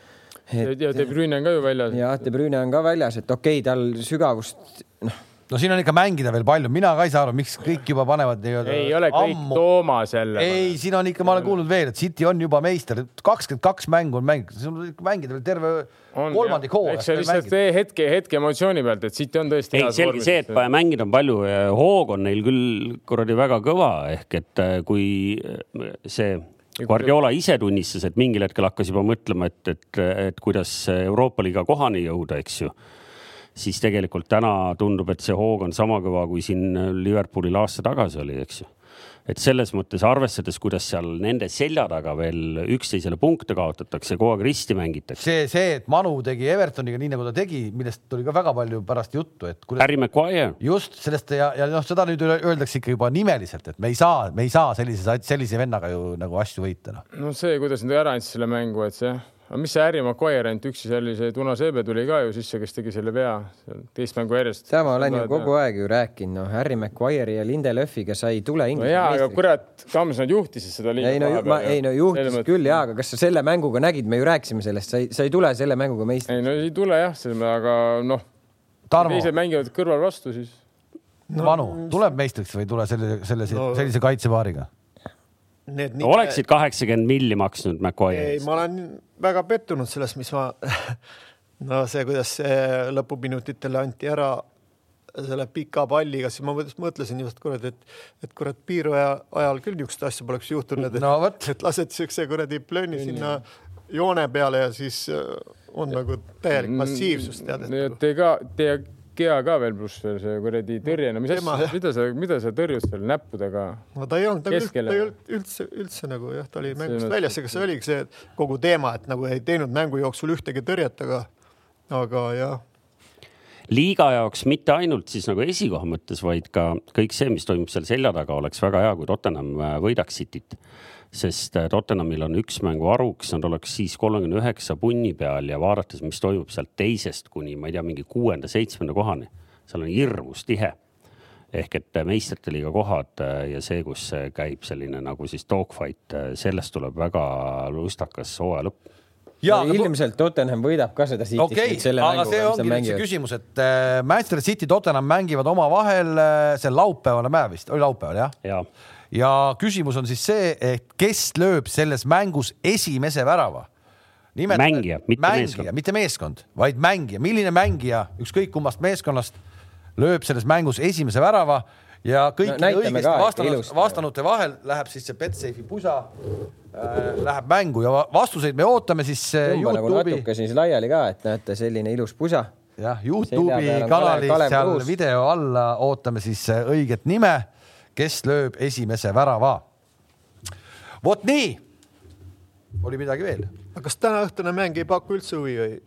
et.... ja De Bruyne on ka ju väljas.
jah, De Bruyne on ka väljas, et okei okay,, tal sügavust, noh
no siin on ikka mängida veel palju, mina ka ei saa aru, miks kõik juba panevad nii-öelda.
ei ole kõik ammu. Toomas jälle.
ei, siin on ikka, ma olen kuulnud veel, et City on juba meister, kakskümmend kaks mängu on mängitud, siin on mängida veel terve on, kolmandik hooajast.
eks see lihtsalt hetke, hetke emotsiooni pealt, et City on tõesti.
ei, selge see, et mängida on palju, hoog on neil küll kuradi väga kõva ehk et äh, kui äh, see Guardiola ise tunnistas, et mingil hetkel hakkas juba mõtlema, et, et, et kuidas Euroopa liiga kohani jõuda, eks ju. Siis tegelikult täna tundub, et see hoog on sama kõva, kui siin Liverpoolil aasta tagasi oli, eks ju et selles mõttes arvestades, kuidas seal nende selja taga veel üksteisele punkte kaotatakse, kogu aeg risti mängitakse.
see, see, et Manu tegi Evertoniga nii nagu ta tegi, millest tuli ka väga palju pärast juttu, et
kuidas.... Harry Maguire.
just sellest ja, ja noh, seda nüüd öeldakse ikka juba nimeliselt, et me ei saa, me ei saa sellise, sellise vennaga ju nagu asju võita
no.. no see, kuidas nad ära andsid selle mängu, et see aga mis see Harry Maguire ainult üksi sellise Tunaseebe tuli ka ju sisse, kes tegi selle vea teist mängu järjest.
seda ma olen ju kogu aeg ju rääkinud, noh, Harry Maguire'i ja Lindelöfiga sa ei tule
Inglise no jaa, aga kurat, Kams nad juhtisid seda liiga
ei no, ma, ei no juhtisid mõttes... küll jaa, aga kas sa selle mänguga nägid, me ju rääkisime sellest, sa ei, sa ei tule selle mänguga meistriks.
ei no ei tule jah, aga noh, teised mängivad kõrval vastu, siis
no,. Manu, tuleb meistriks või ei tule selle, selle no., sellise kaitsepaariga?
Need nii... oleksid kaheksakümmend milli maksnud McCoy?
ei, ma olen väga pettunud selles, mis ma no see, kuidas see lõpuminutitele anti ära selle pika palliga, siis ma mõtlesin just kurat, et, et kurat piiraja ajal küll niisugust asja poleks juhtunud, et
no,,
et lased siukse kuradi plönni sinna joone peale ja siis äh, on nagu täielik massiivsus tead.
nii et te ka, Gea ka veel pluss veel see kuradi tõrje, no mis asja, mida sa, mida sa tõrjud seal näppudega?
no ta ei olnud, ta ei olnud üldse, üldse nagu jah, ta oli mängust väljas, ega see oligi see kogu teema, et nagu ei teinud mängu jooksul ühtegi tõrjet, aga, aga jah
liiga jaoks mitte ainult siis nagu esikoha mõttes, vaid ka kõik see, mis toimub seal selja taga, oleks väga hea, kui Tottenham äh, võidaks Cityt sest äh, Tottenhamil on üks mängu aruks, nad oleks siis kolmekümne üheksa punni peal ja vaadates, mis toimub sealt teisest kuni ma ei tea, mingi kuuenda-seitsmenda kohani, seal on hirmus tihe. ehk et äh, meistrite liiga kohad ja see, kus käib selline nagu siis dogfight, sellest tuleb väga lustakas hooaja lõpp
ja ilmselt Tottenham võidab ka seda City't
okay, aga see ongi nüüd see küsimus, et äh, Manchester City, Tottenham mängivad omavahel äh,, see laupäevane päev vist, oli laupäeval jah
ja.?
ja küsimus on siis see, et kes lööb selles mängus esimese värava?
Nimetada, mängija, mitte
mängija,
meeskond.
mitte meeskond, vaid mängija, milline mängija ükskõik kummast meeskonnast lööb selles mängus esimese värava ja kõikide no, õigesti vastanud, vastanute vahel läheb siis see Betsafe'i pusa äh, läheb mängu ja vastuseid me ootame siis
äh, Tõmba nagu natuke siis laiali ka, et näete, selline ilus pusa.
jah, Youtube'i kanalis seal Kalev video alla ootame siis äh, õiget nime kes lööb esimese värava. vot nii. oli midagi veel?
aga kas tänaõhtune mäng ei paku üldse huvi või?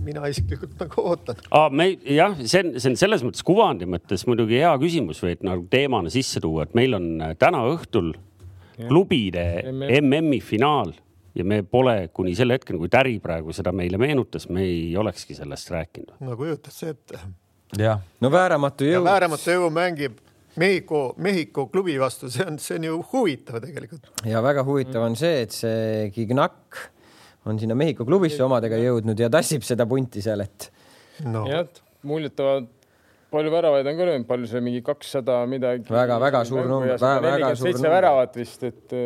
Mina isiklikult nagu ootan.
me jah, see on, see on selles mõttes kuvandi mõttes muidugi hea küsimus või et nagu teemana sisse tuua, et meil on äh, täna õhtul klubide MM-i finaal ja me pole kuni selle hetkeni, kui Täri praegu seda meile meenutas, me ei olekski sellest rääkinud.
no kujutad sa ette.
jah.
no vääramatu jõu.
vääramatu jõu mängib Mehhiko, Mehhiko klubi vastu, see on, see on ju huvitav tegelikult.
ja väga huvitav on see, et see Gignac on sinna Mehhiko klubisse omadega jõudnud ja tassib seda punti seal, et
no.. jah, muljetavad palju väravaid on ka löönud, palju see mingi kakssada midagi.
väga-väga suur number, väga suur
number. seitse väravat vist, et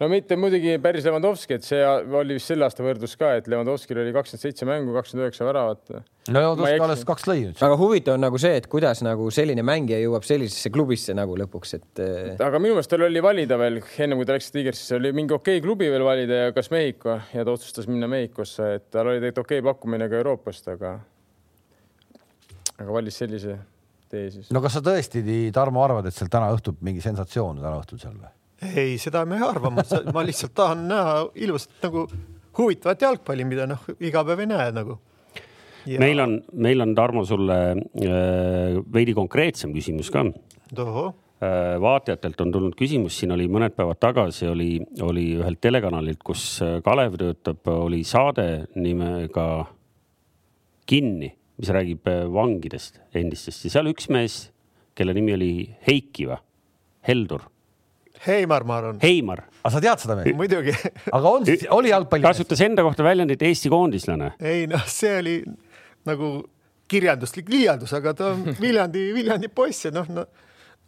no mitte muidugi päris Levanovski, et see oli vist selle aasta võrdlus ka, et Levanovskil oli kakskümmend seitse mängu, kakskümmend üheksa väravat.
no Levanovski alles kaks lõi nüüd.
aga huvitav on nagu see, et kuidas nagu selline mängija jõuab sellisesse klubisse nagu lõpuks, et.
aga minu meelest tal oli valida veel, enne kui ta läks Tigrisse, oli mingi okei okay klubi veel valida ja kas Mehhiko ja ta otsustas minna Mehhikosse, et tal oli tegelikult okei okay pakkumine ka Euroopast, aga, aga valis sellise tee siis.
no kas sa tõesti, Tarmo, arvad, et seal täna õhtul mingi sensatsioon täna õhtul seal või?
Ei, seda ma ei arva, ma lihtsalt tahan näha ilusat nagu huvitavat jalgpalli, mida noh, iga päev ei näe nagu.
Ja... meil on, meil on Tarmo sulle äh, veidi konkreetsem küsimus ka. äh, vaatajatelt on tulnud küsimus, siin oli mõned päevad tagasi oli, oli ühelt telekanalilt, kus äh, Kalev töötab, oli saade nimega Kinni, mis räägib vangidest endistest ja seal üks mees, kelle nimi oli Heiki või, Heldur
Heimar, ma arvan.
Heimar.
aga sa tead seda meest?
muidugi.
aga on siis, oli jalgpalli?
kasutas enda kohta väljendit Eesti koondislane.
ei noh, see oli nagu kirjanduslik liialdus, aga ta on Viljandi, Viljandi poiss ja noh no,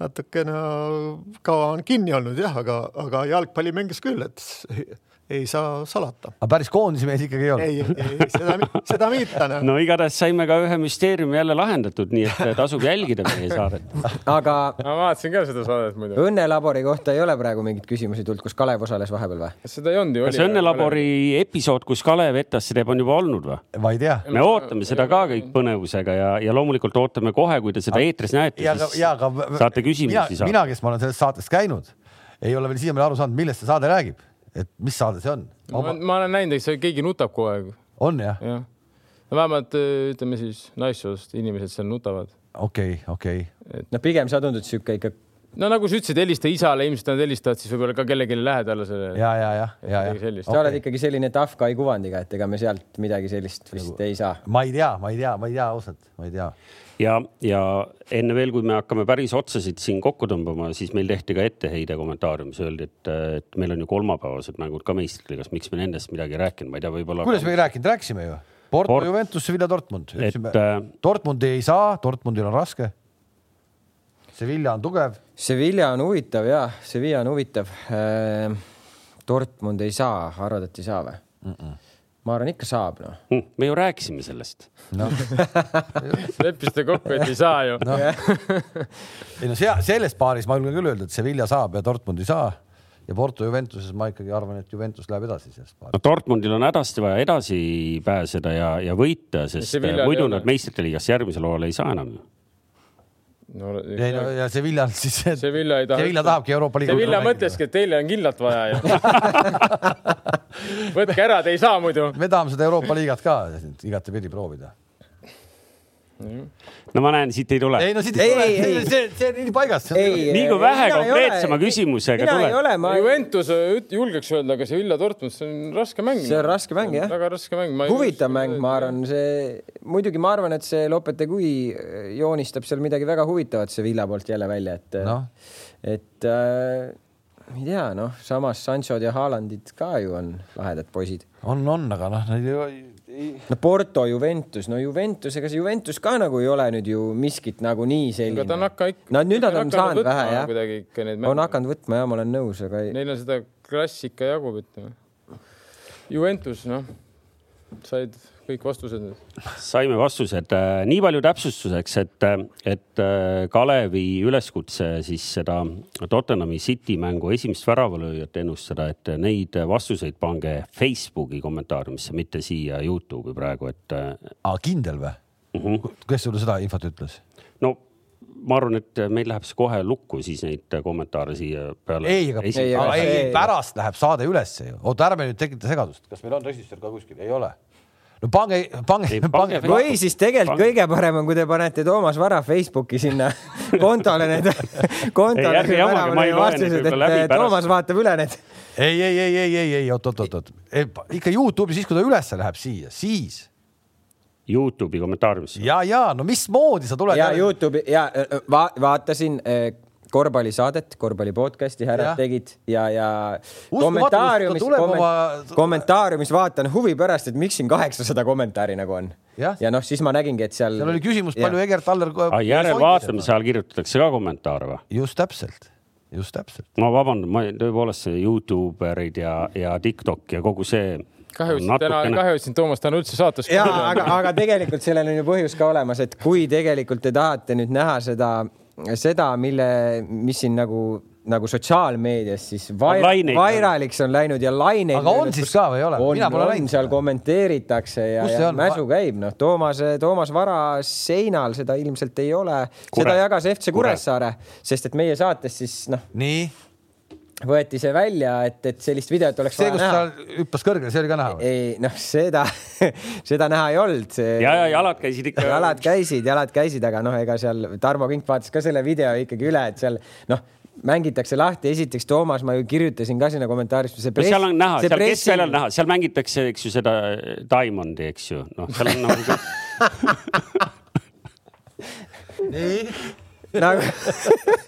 natukene no, kaua on kinni olnud jah, aga, aga jalgpalli mängis küll, et ei saa salata.
aga päris koondise mees ikkagi ei olnud?
ei, ei, seda, seda mitte.
no igatahes saime ka ühe müsteeriumi jälle lahendatud, nii et tasub jälgida meie saadet.
aga.
ma vaatasin ka seda saadet muidu.
õnnelabori kohta ei ole praegu mingeid küsimusi tulnud, kus Kalev osales vahepeal või?
seda ei olnud ju.
kas õnnelabori episood, kus Kalev Etasse teeb, on juba olnud või?
ma ei tea.
me ootame seda ka kõik põnevusega ja, ja loomulikult ootame kohe, kui te seda eetris näete, siis ja, aga, saate küsimusi
saada. mina, kes ma olen selles saates käinud, ei ole veel siiamaani aru saanud, millest see saade räägib et mis saade see on
Oma...? ma olen näinud, eks keegi nutab kogu aeg.
on jah?
jah. no vähemalt äh, ütleme siis naissoost inimesed seal nutavad.
okei okay,, okei okay.
no pigem sa tundud sihuke ikka
no nagu sa ütlesid, helista isale, ilmselt nad helistavad siis võib-olla ka kellelegi lähedale selle.
ja, ja, ja, ja, ja.
sa okay. oled ikkagi selline tough guy kuvandiga, et ega me sealt midagi sellist vist nagu, ei saa.
ma ei tea, ma ei tea, ma ei tea ausalt, ma ei tea
ja, ja enne veel, kui me hakkame päris otsasid siin kokku tõmbama, siis meil tehti ka etteheide kommentaariumis, öeldi, et, et meil on ju kolmapäevased mängud ka meistriliigas, miks me nendest midagi rääkinud, ma ei tea, võib-olla.
kuidas me ei rääkinud, rääkisime ju. Porto Port..., Juventus, Sevilla, Dortmund. ütlesime äh,, Dortmundi ei saa, Dortmundil on raske. Sevilla on tugev.
Sevilla on huvitav ja, Sevilla on huvitav. Äh, Dortmund ei saa, arvad, et ei saa või mm? -mm ma arvan, ikka saab noh
mm,. me ju rääkisime sellest no.
leppisite kokku, et ei saa ju no.
ei no sea, selles paaris ma julgen küll öelda, et Sevilla saab ja Dortmund ei saa ja Porto Juventuses ma ikkagi arvan, et Juventus läheb edasi sellest
paarist. no Dortmundil on hädasti vaja edasi pääseda ja, ja võita, sest muidu nad meistrite liigas järgmisel hooajal ei saa enam ju
no, ei no ja Sevilla siis.
Sevilla ei taha.
Sevilla tahabki Euroopa Liidu.
Sevilla mõtleski, et teile on kindlalt vaja ju võtke ära, te ei saa muidu.
me tahame seda Euroopa liigat ka igatepidi proovida
no ma näen, siit ei tule.
ei no siit ei, ei tule, see, see on nii paigas.
nii kui vähe konkreetsema küsimusega tuleb.
Ma... Juventus julgeks öelda, aga see Villa Dortmund, see on raske mäng.
see on raske mäng jah.
väga raske mäng.
huvitav mäng, ma arvan, see muidugi ma arvan, et see Lopetegui joonistab seal midagi väga huvitavat see Villa poolt jälle välja, et no., et äh, ma ei tea, noh, samas Sanchod ja Haalandid ka ju on lahedad poisid.
on, on, aga noh, neid ju
no Porto, Juventus, no Juventus, ega see Juventus ka nagu ei ole nüüd ju miskit nagu nii selline.
ta on hakka ikka.
no nüüd nad on saanud vähe jah. on hakanud võtma ja ma olen nõus, aga
ei.... Neil on seda klassika jagub, ütleme. Juventus, noh, said kõik vastused nüüd?
saime vastused. Äh, nii palju täpsustuseks, et, et äh, Kalevi üleskutse siis seda Tottenhami City mängu esimest väravalööjat ennustada, et neid vastuseid pange Facebooki kommentaariumisse, mitte siia Youtube'i praegu, et.
aa, kindel või?
Mhm.
-huh. kes sulle seda infot ütles?
no ma arvan, et meil läheb see kohe lukku, siis neid kommentaare siia peale.
ei, aga,
Ei,
ei, pärast läheb saade ülesse ju. oota, ärme nüüd tekita segadust, kas meil on režissöör ka kuskil, ei ole? No pange, pange,
Ei,
pange,
pange-
või siis tegelikult kõige parem on, kui te panete Toomas Vara Facebooki sinna kontole need, kontole
Ei, ärge jamage, ma ei loe neid
vastused, et
läbi pärast.
Toomas vaatab üle need.
ei, ei, ei, ei, ei, ei, oot, oot, oot, oot, ikka Youtube'i siis, kui ta ülesse läheb siia, siis
Youtube'i kommentaariumisse.
ja, ja no mismoodi sa tuled?
ja Youtube'i ja va vaatasin äh, korvpallisaadet, korvpalli podcast'i härrad tegid ja, ja
Uskumatu,
kommentaariumis komment,
oma-
kommentaariumis vaatan huvi pärast, et miks siin kaheksasada kommentaari nagu on.
Jah.
ja noh, siis ma nägingi, et seal.
seal oli küsimus, palju Egert Aller.
järelvaatamise ajal kirjutatakse ka kommentaare või?
just täpselt, just täpselt.
ma vabandan, ma tõepoolest see Youtuberid ja, ja TikTok ja kogu see.
kahju, et täna, kahju, et sind Toomas täna üldse saates
ja aga, aga tegelikult sellel on ju põhjus ka olemas, et kui tegelikult te tahate nüüd näha seda, seda, mille, mis siin nagu, nagu sotsiaalmeedias siis vaira,
laineid.
vairaliks on läinud ja laineid.
Aga on siis ka või ei ole?
on,
Mina pole
on,
näinud
seal kommenteeritakse ja, ja
on?
mäsu käib, noh, Toomas, Toomas Vara seinal seda ilmselt ei ole, seda jagas FC
Kure.
Kuressaare, sest et meie saates siis noh,
nii,
võeti see välja, et, et sellist videot oleks
see,
vaja
kus ta hüppas kõrgele, see oli ka näha või?
ei noh, seda, seda näha ei olnud.
ja, ja jalad käisid ikka.
jalad käisid, jalad käisid, aga noh, ega seal Tarmo Kink vaatas ka selle video ikkagi üle, et seal noh, mängitakse lahti. esiteks, Toomas, ma ju kirjutasin ka sinna kommentaarist.
no seal on näha, seal keskväljal näha, seal mängitakse, eks ju, seda Diamondi, eks ju, noh, seal on nagu
nii,
nagu,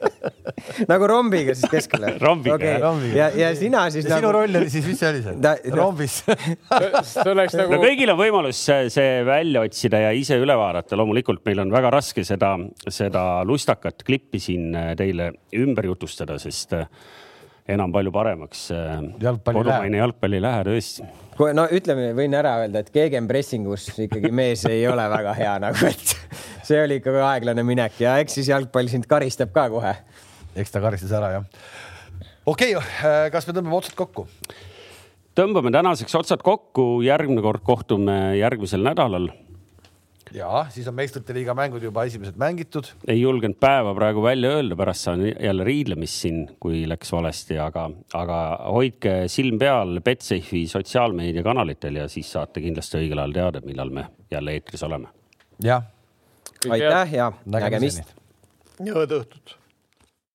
nagu rombiga siis keskele.
Rombiga,
okay.
jah,
rombiga.
ja, ja sina siis
ja sinu
nagu...
roll oli siis, mis see oli seal
Ta-
rombis
see oleks
no
nagu
kõigil on võimalus see, see välja otsida ja ise üle vaadata. loomulikult meil on väga raske seda, seda lustakat klippi siin äh, teile ümber jutustada, sest äh, enam palju paremaks. äh, kodumaine jalgpall ei lähe tõesti.
No ütleme, võin ära öelda, et gegenpressingus ikkagi mees ei ole väga hea nagu, et see oli ikkagi aeglane minek ja eks siis jalgpall sind karistab ka kohe.
eks ta karistas ära jah. okei okay,, kas me tõmbame otsad kokku?
tõmbame tänaseks otsad kokku, järgmine kord kohtume järgmisel nädalal.
ja siis on meistrite liiga mängud juba esimesed mängitud.
ei julgenud päeva praegu välja öelda, pärast saan jälle riidlemist siin, kui läks valesti, aga, aga hoidke silm peal Betsafe'i sotsiaalmeediakanalitel ja siis saate kindlasti õigel ajal teada, millal me jälle eetris oleme.
jah,
aitäh ja
nägemiseni.
nägemist.
head õhtut